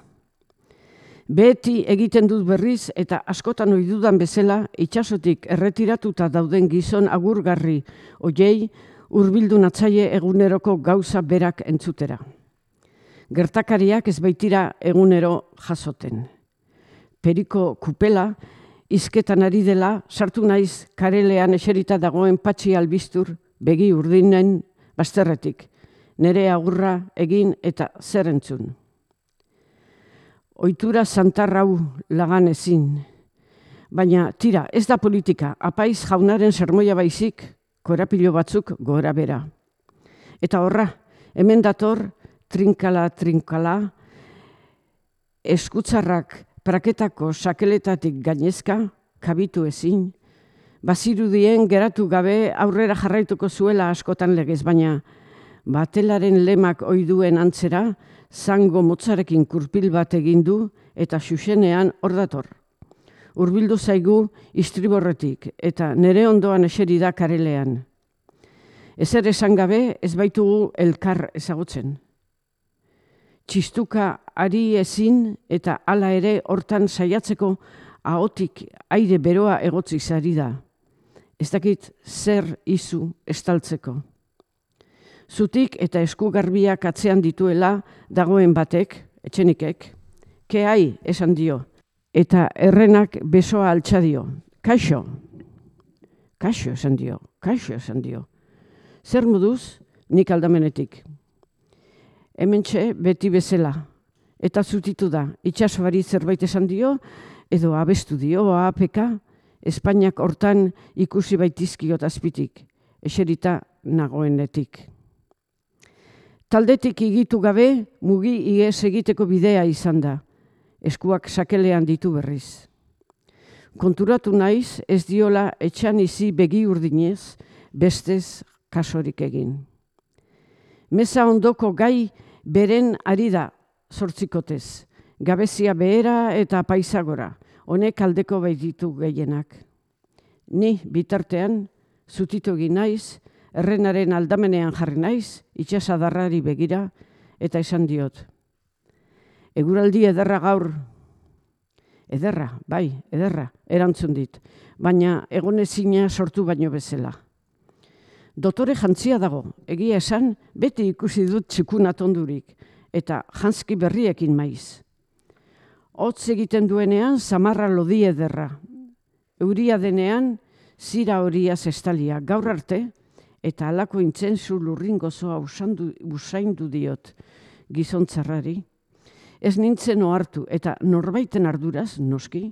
Beti egiten dut berriz eta askotan ohi dudan bezala itsasotik erretiratuta dauden gizon agurgarri hoiei hurbildu natzaile eguneroko gauza berak entzutera. Gertakariak ez baitira egunero jasoten. Periko kupela izketan ari dela, sartu naiz karelean eserita dagoen patxi albistur, begi urdinen bazterretik, nere agurra egin eta zer entzun. Oitura santarrau lagan ezin. Baina, tira, ez da politika, apaiz jaunaren sermoia baizik, korapilo batzuk gora bera. Eta horra, hemen dator, trinkala, trinkala, eskutzarrak praketako sakeletatik gainezka, kabitu ezin, bazirudien geratu gabe aurrera jarraituko zuela askotan legez, baina batelaren lemak oiduen antzera, zango motzarekin kurpil bat egin du eta xuxenean hor dator. Urbildu zaigu istriborretik eta nere ondoan eseri da karelean. Ezer esan gabe ez baitugu elkar ezagutzen. Txistuka ari ezin eta hala ere hortan saiatzeko ahotik aire beroa egotzi zari da ez dakit zer izu estaltzeko. Zutik eta eskugarbiak atzean dituela dagoen batek, etxenikek, kehai esan dio, eta errenak besoa altxa dio. Kaixo, kaixo esan dio, kaixo esan dio. Zer moduz, nik aldamenetik. Hemen beti bezala, eta zutitu da, itxasbari zerbait esan dio, edo abestu dio, apeka, Espainiak hortan ikusi baitizkiot azpitik, eserita nagoenetik. Taldetik igitu gabe, mugi iez egiteko bidea izan da, eskuak sakelean ditu berriz. Konturatu naiz ez diola etxan izi begi urdinez, bestez kasorik egin. Meza ondoko gai beren ari da sortzikotez, gabezia behera eta paisagora, honek aldeko baititu gehienak. Ni bitartean zutitu egin naiz, errenaren aldamenean jarri naiz, itxasadarrari begira, eta esan diot. Eguraldi ederra gaur, ederra, bai, ederra, erantzun dit, baina egonezina sortu baino bezala. Dotore jantzia dago, egia esan, beti ikusi dut txikuna tondurik, eta jantzki berriekin maiz hotz egiten duenean samarra lodi ederra. Euria denean zira horia zestalia gaur arte eta alako intzentzu lurringozoa usandu, usaindu diot gizontzarrari. Ez nintzen ohartu eta norbaiten arduraz, noski,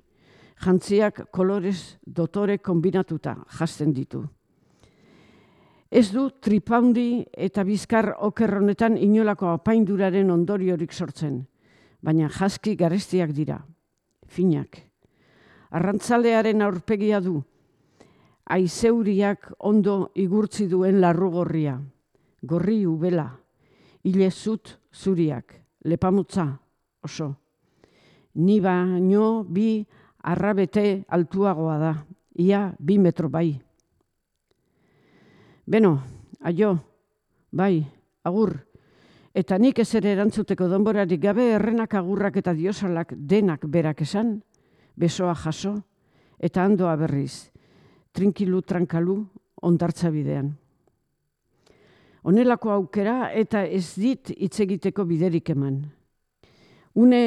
jantziak kolorez dotore kombinatuta jazten ditu. Ez du tripaundi eta bizkar okerronetan inolako apainduraren ondoriorik sortzen baina jaski garestiak dira, finak. Arrantzalearen aurpegia du, aizeuriak ondo igurtzi duen larrugorria, gorri ubela, hile zut zuriak, lepamutza oso. Ni baino bi arrabete altuagoa da, ia bi metro bai. Beno, aio, bai, agur, Eta nik ez ere erantzuteko donborarik gabe errenak agurrak eta diosalak denak berak esan, besoa jaso, eta andoa berriz, trinkilu trankalu ondartza bidean. Honelako aukera eta ez dit hitz egiteko biderik eman. Une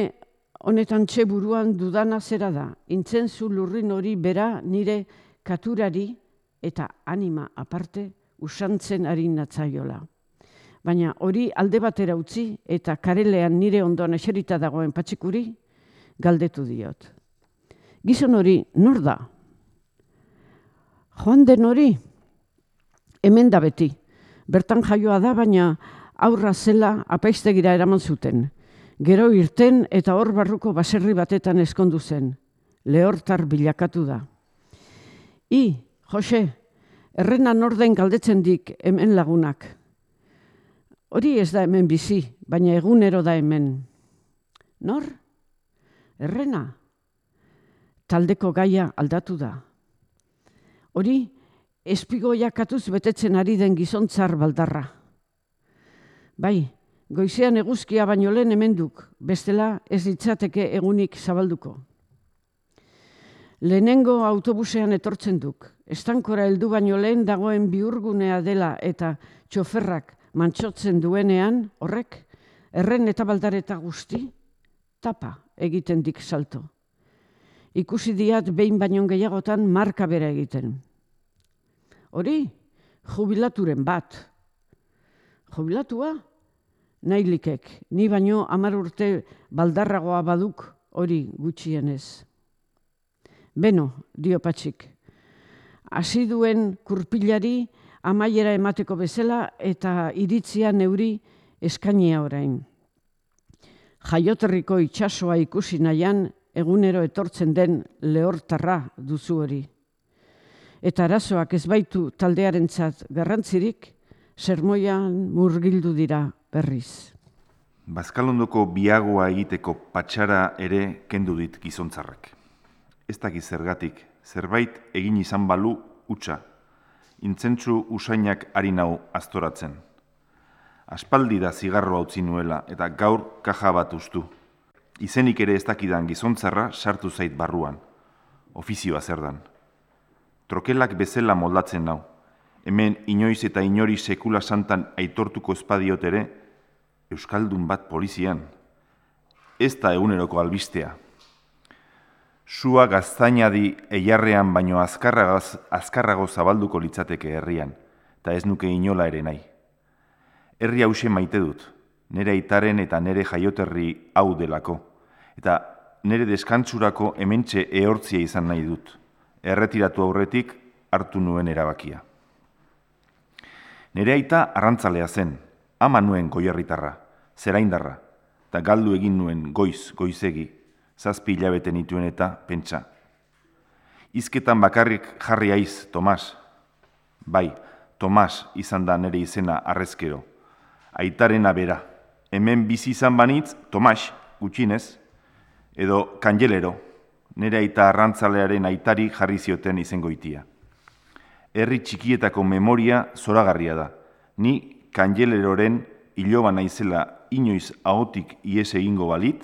honetan txe buruan dudana zera da, intzenzu lurrin hori bera nire katurari eta anima aparte usantzen ari natzaiola baina hori alde batera utzi eta karelean nire ondoan eserita dagoen patxikuri galdetu diot. Gizon hori nor da? Joan den hori? Hemen da beti. Bertan jaioa da, baina aurra zela apaiztegira eraman zuten. Gero irten eta hor barruko baserri batetan eskondu zen. Lehortar bilakatu da. I, Jose, errena norden galdetzen dik hemen lagunak. Hori ez da hemen bizi, baina egunero da hemen. Nor? Errena? Taldeko gaia aldatu da. Hori, espigoiakatuz betetzen ari den gizontzar baldarra. Bai, goizean eguzkia baino lehen hemenduk, bestela ez ditzateke egunik zabalduko. Lehenengo autobusean etortzen duk, estankora heldu baino lehen dagoen biurgunea dela eta txoferrak mantxotzen duenean, horrek, erren eta baldareta guzti, tapa egiten dik salto. Ikusi diat behin baino gehiagotan marka bera egiten. Hori, jubilaturen bat. Jubilatua? nailikek, ni baino amar urte baldarragoa baduk hori gutxienez. Beno, dio patxik, hasi duen kurpilari amaiera emateko bezala eta iritzia neuri eskainia orain. Jaioterriko itsasoa ikusi nahian egunero etortzen den lehortarra duzu hori. Eta arazoak ez baitu taldearentzat garrantzirik, sermoian murgildu dira berriz. Bazkalondoko biagoa egiteko patxara ere kendu dit gizontzarrak. Ez dakiz zergatik, zerbait egin izan balu utxa. Intzentzu usainak ari nau astoratzen. Aspaldi da zigarroa utzi nuela eta gaur kaja bat ustu. Izenik ere ez dakidan gizontzarra sartu zait barruan. Ofizioa zer dan. Trokelak bezala moldatzen nau. Hemen inoiz eta inori sekula santan aitortuko espadiot ere, Euskaldun bat polizian. Ez da eguneroko albistea. Sua gaztaina di eiarrean baino azkarrago zabalduko litzateke herrian, eta ez nuke inola ere nahi. Herri hause maite dut, nire aitaren eta nire jaioterri hau delako, eta nire deskantzurako hementxe ehortzia izan nahi dut. Erretiratu aurretik hartu nuen erabakia. Nire aita arrantzalea zen, ama nuen goierritarra, zeraindarra, eta galdu egin nuen goiz, goizegi, zazpi hilabete nituen eta pentsa. Izketan bakarrik jarri aiz, Tomas. Bai, Tomas izan da nire izena arrezkero. Aitaren abera, hemen bizi izan banitz, Tomas, gutxinez, edo kanjelero, nire aita arrantzalearen aitari jarri zioten izengoitia. Herri txikietako memoria zoragarria da. Ni kanjeleroren iloba naizela inoiz ahotik iese egingo balit,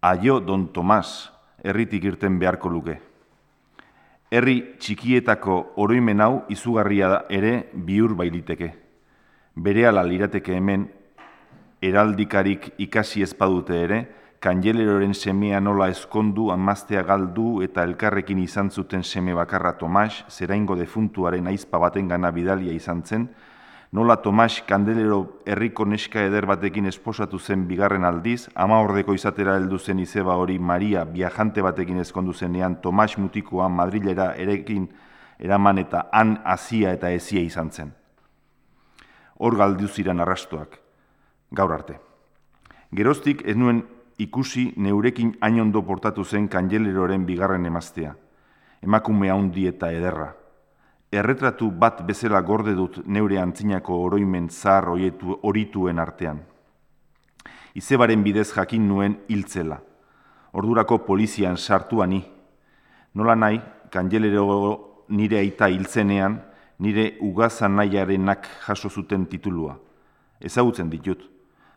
aio don Tomas herritik irten beharko luke. Herri txikietako oroimen hau izugarria da ere bihur bailiteke. Bere ala lirateke hemen, heraldikarik ikasi ezpadute ere, kanjeleroren semea nola eskondu, amaztea galdu eta elkarrekin izan zuten seme bakarra Tomas, zeraingo defuntuaren aizpa baten gana bidalia izan zen, nola Tomas kandelero herriko neska eder batekin esposatu zen bigarren aldiz, ama ordeko izatera heldu zen izeba hori Maria viajante batekin ezkondu zenean Tomas mutikoa Madrilera erekin eraman eta han hasia eta ezia izan zen. Hor galdu ziren arrastoak, gaur arte. Geroztik ez nuen ikusi neurekin ainondo portatu zen kanjeleroren bigarren emaztea. Emakume handi eta ederra erretratu bat bezala gorde dut neure antzinako oroimen zahar horietu horituen artean. Izebaren bidez jakin nuen hiltzela. Ordurako polizian sartuani. Nola nahi, kanjelero nire aita hiltzenean, nire ugazan nahiarenak jaso zuten titulua. Ezagutzen ditut.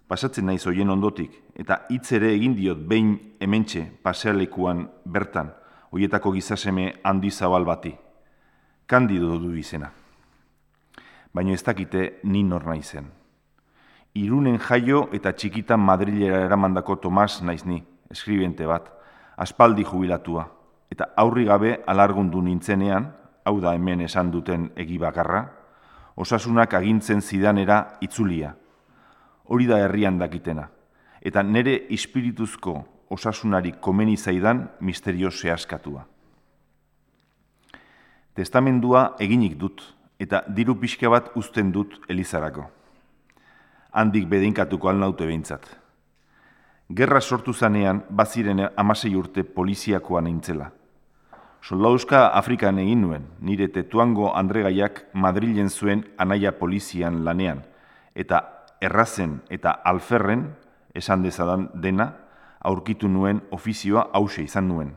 Pasatzen naiz hoien ondotik, eta hitz ere egin diot behin hementxe pasealekuan bertan, hoietako gizaseme handi zabal bati kandido du izena. Baina ez dakite ni nor naizen. Irunen jaio eta txikitan Madrilera eramandako Tomas naiz ni, eskribente bat, aspaldi jubilatua, eta aurri gabe alargundu nintzenean, hau da hemen esan duten egi bakarra, osasunak agintzen zidanera itzulia. Hori da herrian dakitena, eta nere ispirituzko osasunari komeni zaidan misterio askatua. Testamendua eginik dut, eta diru pixka bat uzten dut Elizarako. Handik bedeinkatuko alnaute behintzat. Gerra sortu zanean, baziren amasei urte poliziakoa nintzela. Soldauska Afrikan egin nuen, nire tetuango Andregaiak Madrilen zuen anaia polizian lanean, eta errazen eta alferren, esan dezadan dena, aurkitu nuen ofizioa hause izan nuen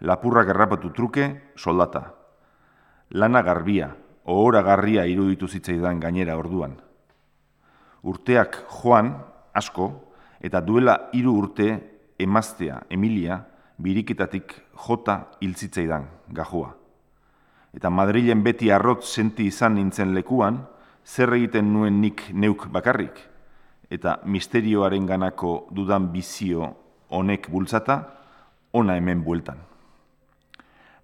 lapurrak errapatu truke, soldata. Lana garbia, ohora garria iruditu zitzaidan gainera orduan. Urteak joan, asko, eta duela hiru urte emaztea, Emilia, biriketatik jota hiltzitzaidan, gajua. Eta Madrilen beti arrot senti izan nintzen lekuan, zer egiten nuen nik neuk bakarrik, eta misterioaren ganako dudan bizio honek bultzata, ona hemen bueltan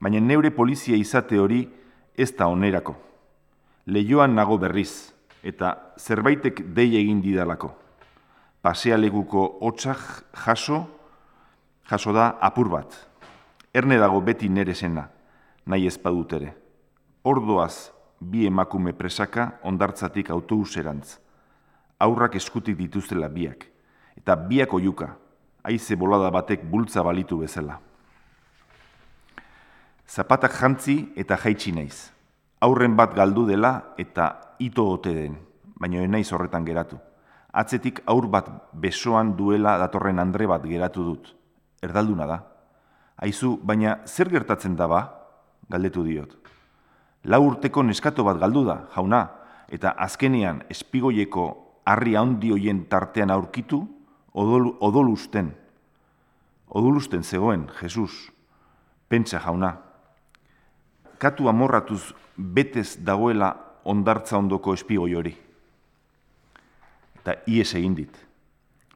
baina neure polizia izate hori ez da onerako. Leioan nago berriz, eta zerbaitek dei egin didalako. Pasealekuko hotxak jaso, jaso da apur bat. Erne dago beti nere zena, nahi ezpadut ere. Ordoaz bi emakume presaka ondartzatik autobuserantz. Aurrak eskutik dituztela biak, eta biak oiuka, haize bolada batek bultza balitu bezala. Zapatak jantzi eta jaitsi naiz. Aurren bat galdu dela eta ito ote den, baina naiz horretan geratu. Atzetik aur bat besoan duela datorren andre bat geratu dut. Erdalduna da. Aizu, baina zer gertatzen da ba? Galdetu diot. Lau urteko neskato bat galdu da, jauna, eta azkenean espigoieko harri handi hoien tartean aurkitu, odol, odolusten. Odolusten zegoen, Jesus. Pentsa jauna, katu amorratuz betez dagoela ondartza ondoko espigoi hori. Eta ies egin dit.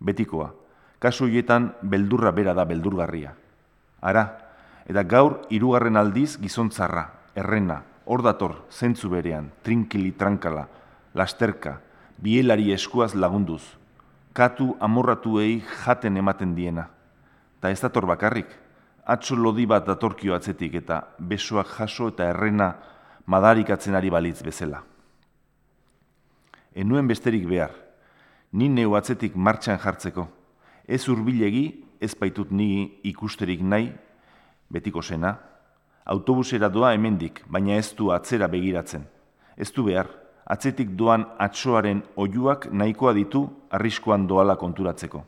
Betikoa, kasu horietan beldurra bera da beldurgarria. Ara, eta gaur hirugarren aldiz gizontzarra, errena, hor dator, zentzu berean, trinkili trankala, lasterka, bielari eskuaz lagunduz, katu amorratuei jaten ematen diena. Ta ez dator bakarrik, atxo lodi bat datorkio atzetik eta besoak jaso eta errena madarikatzen ari balitz bezala. Enuen besterik behar, ni neu atzetik martxan jartzeko, ez urbilegi, ez baitut ni ikusterik nahi, betiko sena, autobusera doa hemendik, baina ez du atzera begiratzen. Ez du behar, atzetik doan atsoaren oiuak nahikoa ditu arriskoan doala konturatzeko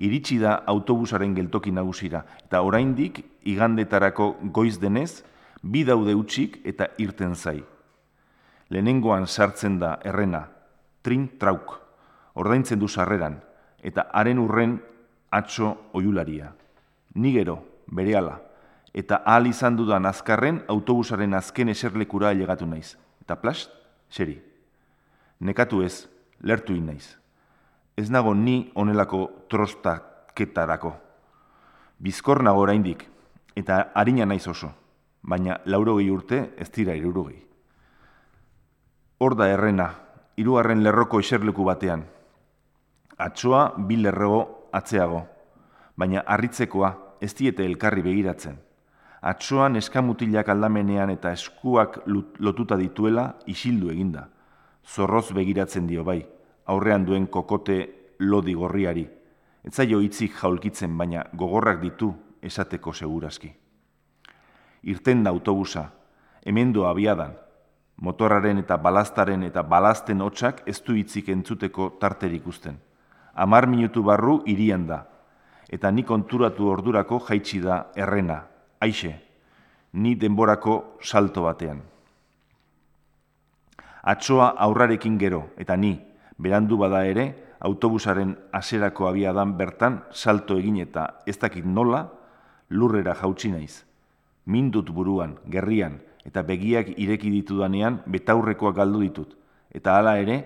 iritsi da autobusaren geltoki nagusira eta oraindik igandetarako goiz denez bi daude utxik eta irten zai. Lehenengoan sartzen da errena, trin trauk, ordaintzen du sarreran, eta haren urren atxo oiularia. Nigero, berehala, eta ahal izan dudan azkarren autobusaren azken eserlekura elegatu naiz. Eta plast, seri. Nekatu ez, lertu naiz ez nago ni onelako trostaketarako. Bizkor nago oraindik eta harina naiz oso, baina laurogei urte ez dira irurogei. Hor da errena, hirugarren lerroko eserleku batean. Atsoa bi lerrego atzeago, baina harritzekoa ez diete elkarri begiratzen. Atsoan eskamutilak aldamenean eta eskuak lotuta dituela isildu eginda. Zorroz begiratzen dio bai, aurrean duen kokote lodi gorriari. Ez zaio hitzik jaulkitzen, baina gogorrak ditu esateko segurazki. Irten da autobusa, hemendu abiadan, motorraren eta balastaren eta balasten hotxak ez du hitzik entzuteko tarterik usten. Amar minutu barru irian da, eta ni konturatu ordurako jaitsi da errena, aixe, ni denborako salto batean. Atsoa aurrarekin gero, eta ni, berandu bada ere, autobusaren aserako abiadan bertan salto egin eta ez dakit nola, lurrera jautsi naiz. Mindut buruan, gerrian, eta begiak ireki ditudanean betaurrekoak galdu ditut. Eta hala ere,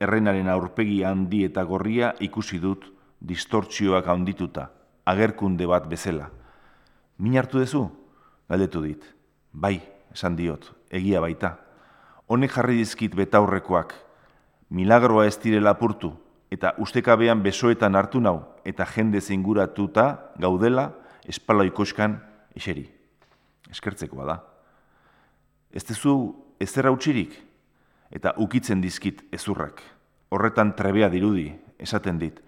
errenaren aurpegi handi eta gorria ikusi dut distortzioak handituta, agerkunde bat bezala. Min hartu dezu? Galdetu dit. Bai, esan diot, egia baita. Honek jarri dizkit betaurrekoak, milagroa ez direla apurtu, eta ustekabean besoetan hartu nau, eta jende zinguratuta gaudela espalo ikoskan eseri. Eskertzekoa da. Ez tezu ezer utxirik, eta ukitzen dizkit ezurrak. Horretan trebea dirudi, esaten dit.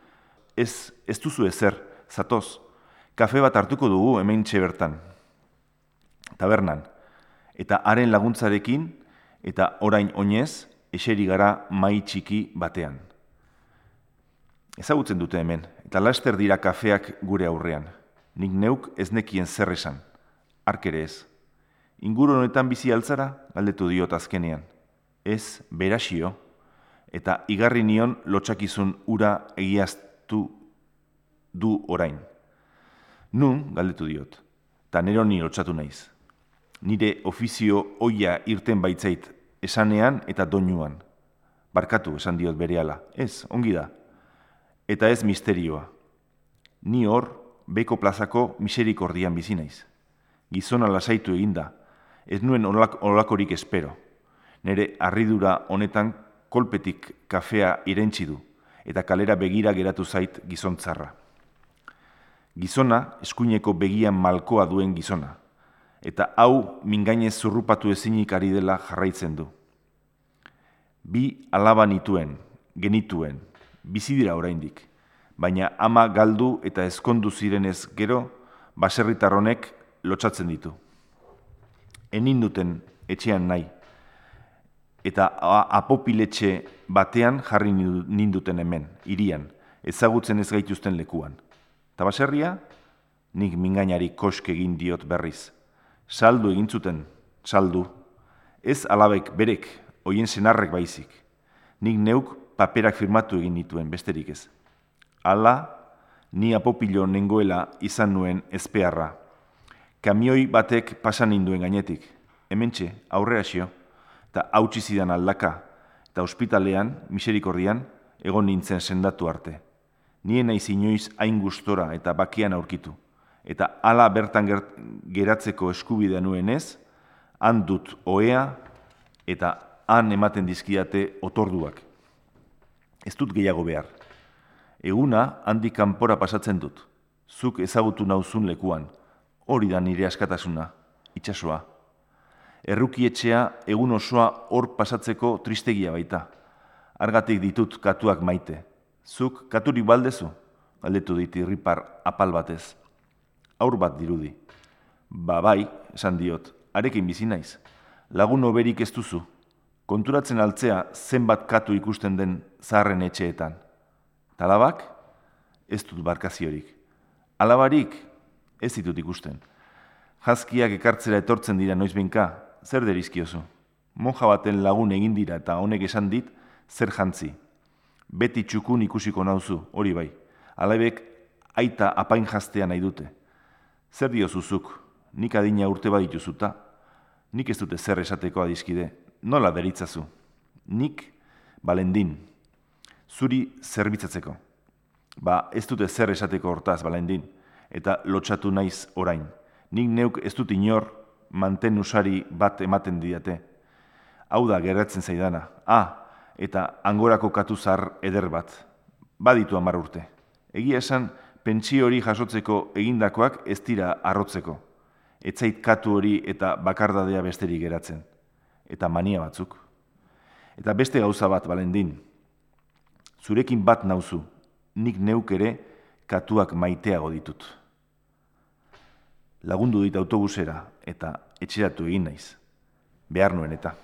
Ez, ez duzu ezer, zatoz, kafe bat hartuko dugu hemen bertan. Tabernan, eta haren laguntzarekin, eta orain oinez, eseri gara mai txiki batean. Ezagutzen dute hemen, eta laster dira kafeak gure aurrean. Nik neuk ez nekien zer esan, arkere ez. Inguru honetan bizi altzara, galdetu diot azkenean. Ez, berasio, eta igarri nion lotxakizun ura egiaztu du orain. Nun, galdetu diot, eta nero ni lotxatu naiz. Nire ofizio oia irten baitzait esanean eta doinuan. Barkatu, esan diot berehala. Ez, ongi da. Eta ez misterioa. Ni hor, beko plazako miserikordian bizi naiz. Gizona lasaitu eginda. Ez nuen olakorik espero. Nere harridura honetan kolpetik kafea irentzi du, eta kalera begira geratu zait gizontzarra. Gizona, eskuineko begian malkoa duen gizona, eta hau mingainez zurrupatu ezinik ari dela jarraitzen du. Bi alaba nituen, genituen, bizi dira oraindik, baina ama galdu eta ezkondu zirenez gero, baserritar honek lotsatzen ditu. Enin duten etxean nahi, eta apopiletxe batean jarri ninduten hemen, irian, ezagutzen ez gaituzten lekuan. Eta baserria, nik mingainari koske egin diot berriz. Saldu egin zuten, saldu. Ez alabek berek, hoien senarrek baizik. Nik neuk paperak firmatu egin dituen besterik ez. Ala, ni apopilo nengoela izan nuen ezpearra. Kamioi batek pasan ninduen gainetik. Hementxe, aurrera xio, eta hautsi zidan aldaka, eta ospitalean, miserikordian, egon nintzen sendatu arte. Nien naiz inoiz hain gustora eta bakian aurkitu. Eta hala bertan geratzeko eskubidea nuen ez, han dut oea eta han ematen dizkiate otorduak. Ez dut gehiago behar. Eguna handi kanpora pasatzen dut. Zuk ezagutu nauzun lekuan. Hori da nire askatasuna, itsasoa. Errukietxea egun osoa hor pasatzeko tristegia baita. Argatik ditut katuak maite. Zuk katurik baldezu? Galdetu dit irripar apal batez. Aur bat dirudi. Ba bai, esan diot, arekin bizi naiz. Lagun oberik ez duzu, konturatzen altzea zenbat katu ikusten den zaharren etxeetan. Talabak, ez dut barkaziorik. Alabarik, ez ditut ikusten. Jazkiak ekartzera etortzen dira noizbinka, zer derizkiozu? Monja baten lagun egin dira eta honek esan dit, zer jantzi. Beti txukun ikusiko nauzu, hori bai. Alabek, aita apain jaztea nahi dute. Zer diozuzuk, nik adina urte badituzuta, nik ez dute zer esateko adizkide, nola deritzazu? Nik, balendin, zuri zerbitzatzeko. Ba, ez dute zer esateko hortaz, balendin, eta lotxatu naiz orain. Nik neuk ez dut inor manten usari bat ematen diate. Hau da, geratzen zaidana. Ah, eta angorako katuzar eder bat. Baditu amar urte. Egia esan, pentsio hori jasotzeko egindakoak ez dira arrotzeko. Etzait katu hori eta bakardadea besterik geratzen eta mania batzuk. Eta beste gauza bat, balendin, zurekin bat nauzu, nik neuk ere katuak maiteago ditut. Lagundu dit autobusera eta etxeratu egin naiz, behar nuen eta.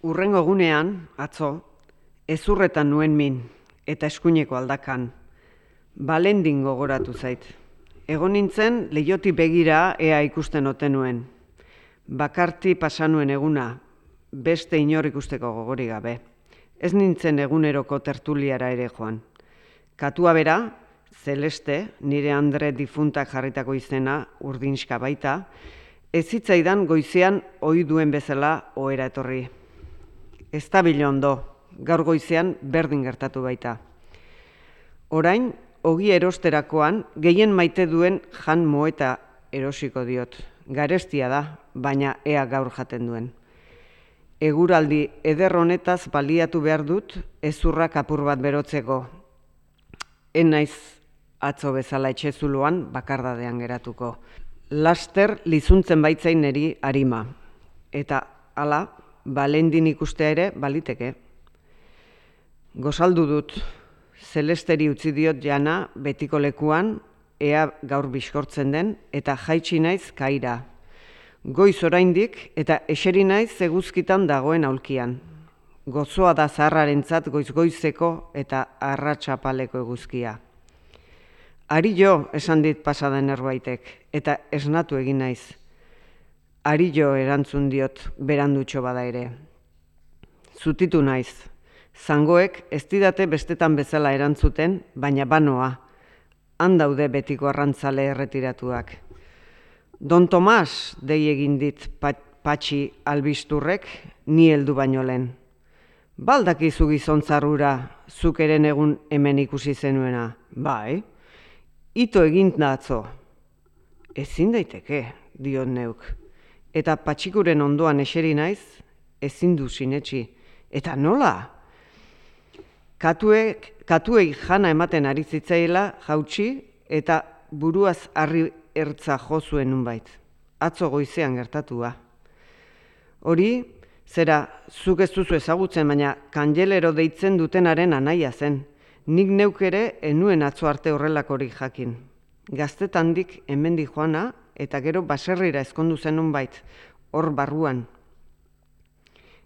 Urrengo gunean, atzo, ezurretan nuen min eta eskuineko aldakan, balendin gogoratu zait. Egon nintzen, lehioti begira ea ikusten oten nuen, bakarti pasanuen eguna, beste inor ikusteko gogori gabe. Ez nintzen eguneroko tertuliara ere joan. Katua bera, Celeste, nire Andre difuntak jarritako izena, urdinska baita, ez zitzaidan goizean ohi duen bezala ohera etorri. Ez da ondo, gaur goizean berdin gertatu baita. Orain, ogi erosterakoan, gehien maite duen jan moeta erosiko diot garestia da, baina ea gaur jaten duen. Eguraldi eder honetaz baliatu behar dut ezurrak apur bat berotzeko. En naiz atzo bezala etxezuluan bakardadean geratuko. Laster lizuntzen baitzain neri harima. Eta hala, balendin ikustea ere baliteke. Gozaldu dut, zelesteri utzi diot jana betiko lekuan ea gaur bizkortzen den, eta jaitsi naiz kaira. Goiz oraindik eta eseri naiz eguzkitan dagoen aulkian. Gozoa da zaharrarentzat goiz-goizeko eta arratsapaleko eguzkia. Ari jo, esan dit pasaden erbaitek, eta esnatu egin naiz. Ari jo erantzun diot berandutxo bada ere. Zutitu naiz. Zangoek ez didate bestetan bezala erantzuten, baina banoa, han daude betiko arrantzale erretiratuak. Don Tomas, dei egin dit patxi albisturrek, ni heldu baino lehen. Baldakizu gizontzarrura, zuk eren egun hemen ikusi zenuena, bai? Ito egin atzo. Ezin daiteke, diot neuk. Eta patxikuren ondoan eseri naiz, ezin du sinetxi. Eta nola? Katuek, katuei jana ematen ari zitzaila jautsi eta buruaz harri ertza jo zuen nunbait. Atzo goizean gertatua. Hori, zera, zuk ez duzu ezagutzen, baina kanjelero deitzen dutenaren anaia zen. Nik neuk ere enuen atzo arte horrelakorik jakin. Gaztetandik hemendi joana eta gero baserrira ezkondu zenun bait, hor barruan.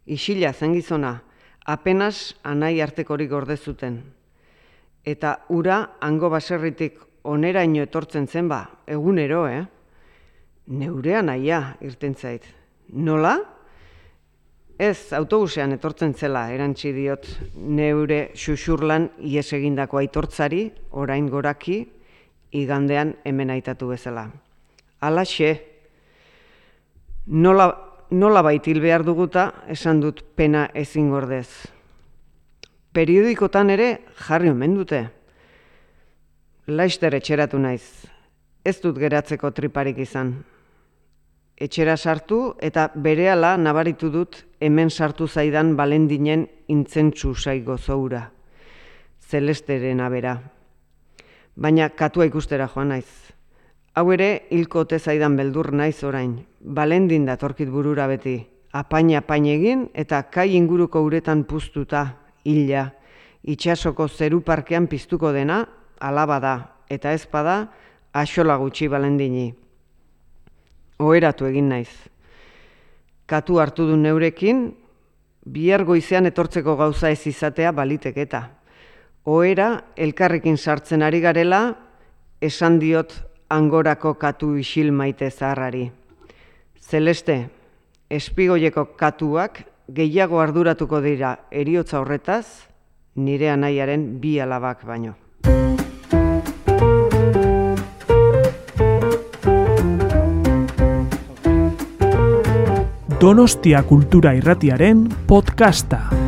Isila zen gizona, apenas anai artekorik gorde zuten. Eta ura hango baserritik oneraino etortzen zen ba, egunero, eh? Neurean aia, irten zait. Nola? Ez, autobusean etortzen zela, erantzi diot, neure xuxurlan ies egindako aitortzari, orain goraki, igandean hemen aitatu bezala. Alaxe, nola, nola baitil behar duguta, esan dut pena ezin gordez. Periodikotan ere jarri omen dute. Laister etxeratu naiz, ez dut geratzeko triparik izan etxera sartu eta berehala nabaritu dut hemen sartu zaidan balendinen intzentsu saigo zoura. Zelesteren abera. Baina katua ikustera joan naiz. Hau ere hilko zaidan beldur naiz orain. Balendin datorkit burura beti. Apaina apain egin eta kai inguruko uretan puztuta, hila, itxasoko zeru parkean piztuko dena, alaba da, eta ezpada, axola gutxi balendini oheratu egin naiz. Katu hartu du neurekin, bihar goizean etortzeko gauza ez izatea balitek eta. Ohera elkarrekin sartzen ari garela, esan diot angorako katu isil maite zaharrari. Zeleste, espigoieko katuak gehiago arduratuko dira eriotza horretaz, nire anaiaren bi alabak baino. Donostia Kultura Irratiaren podcasta.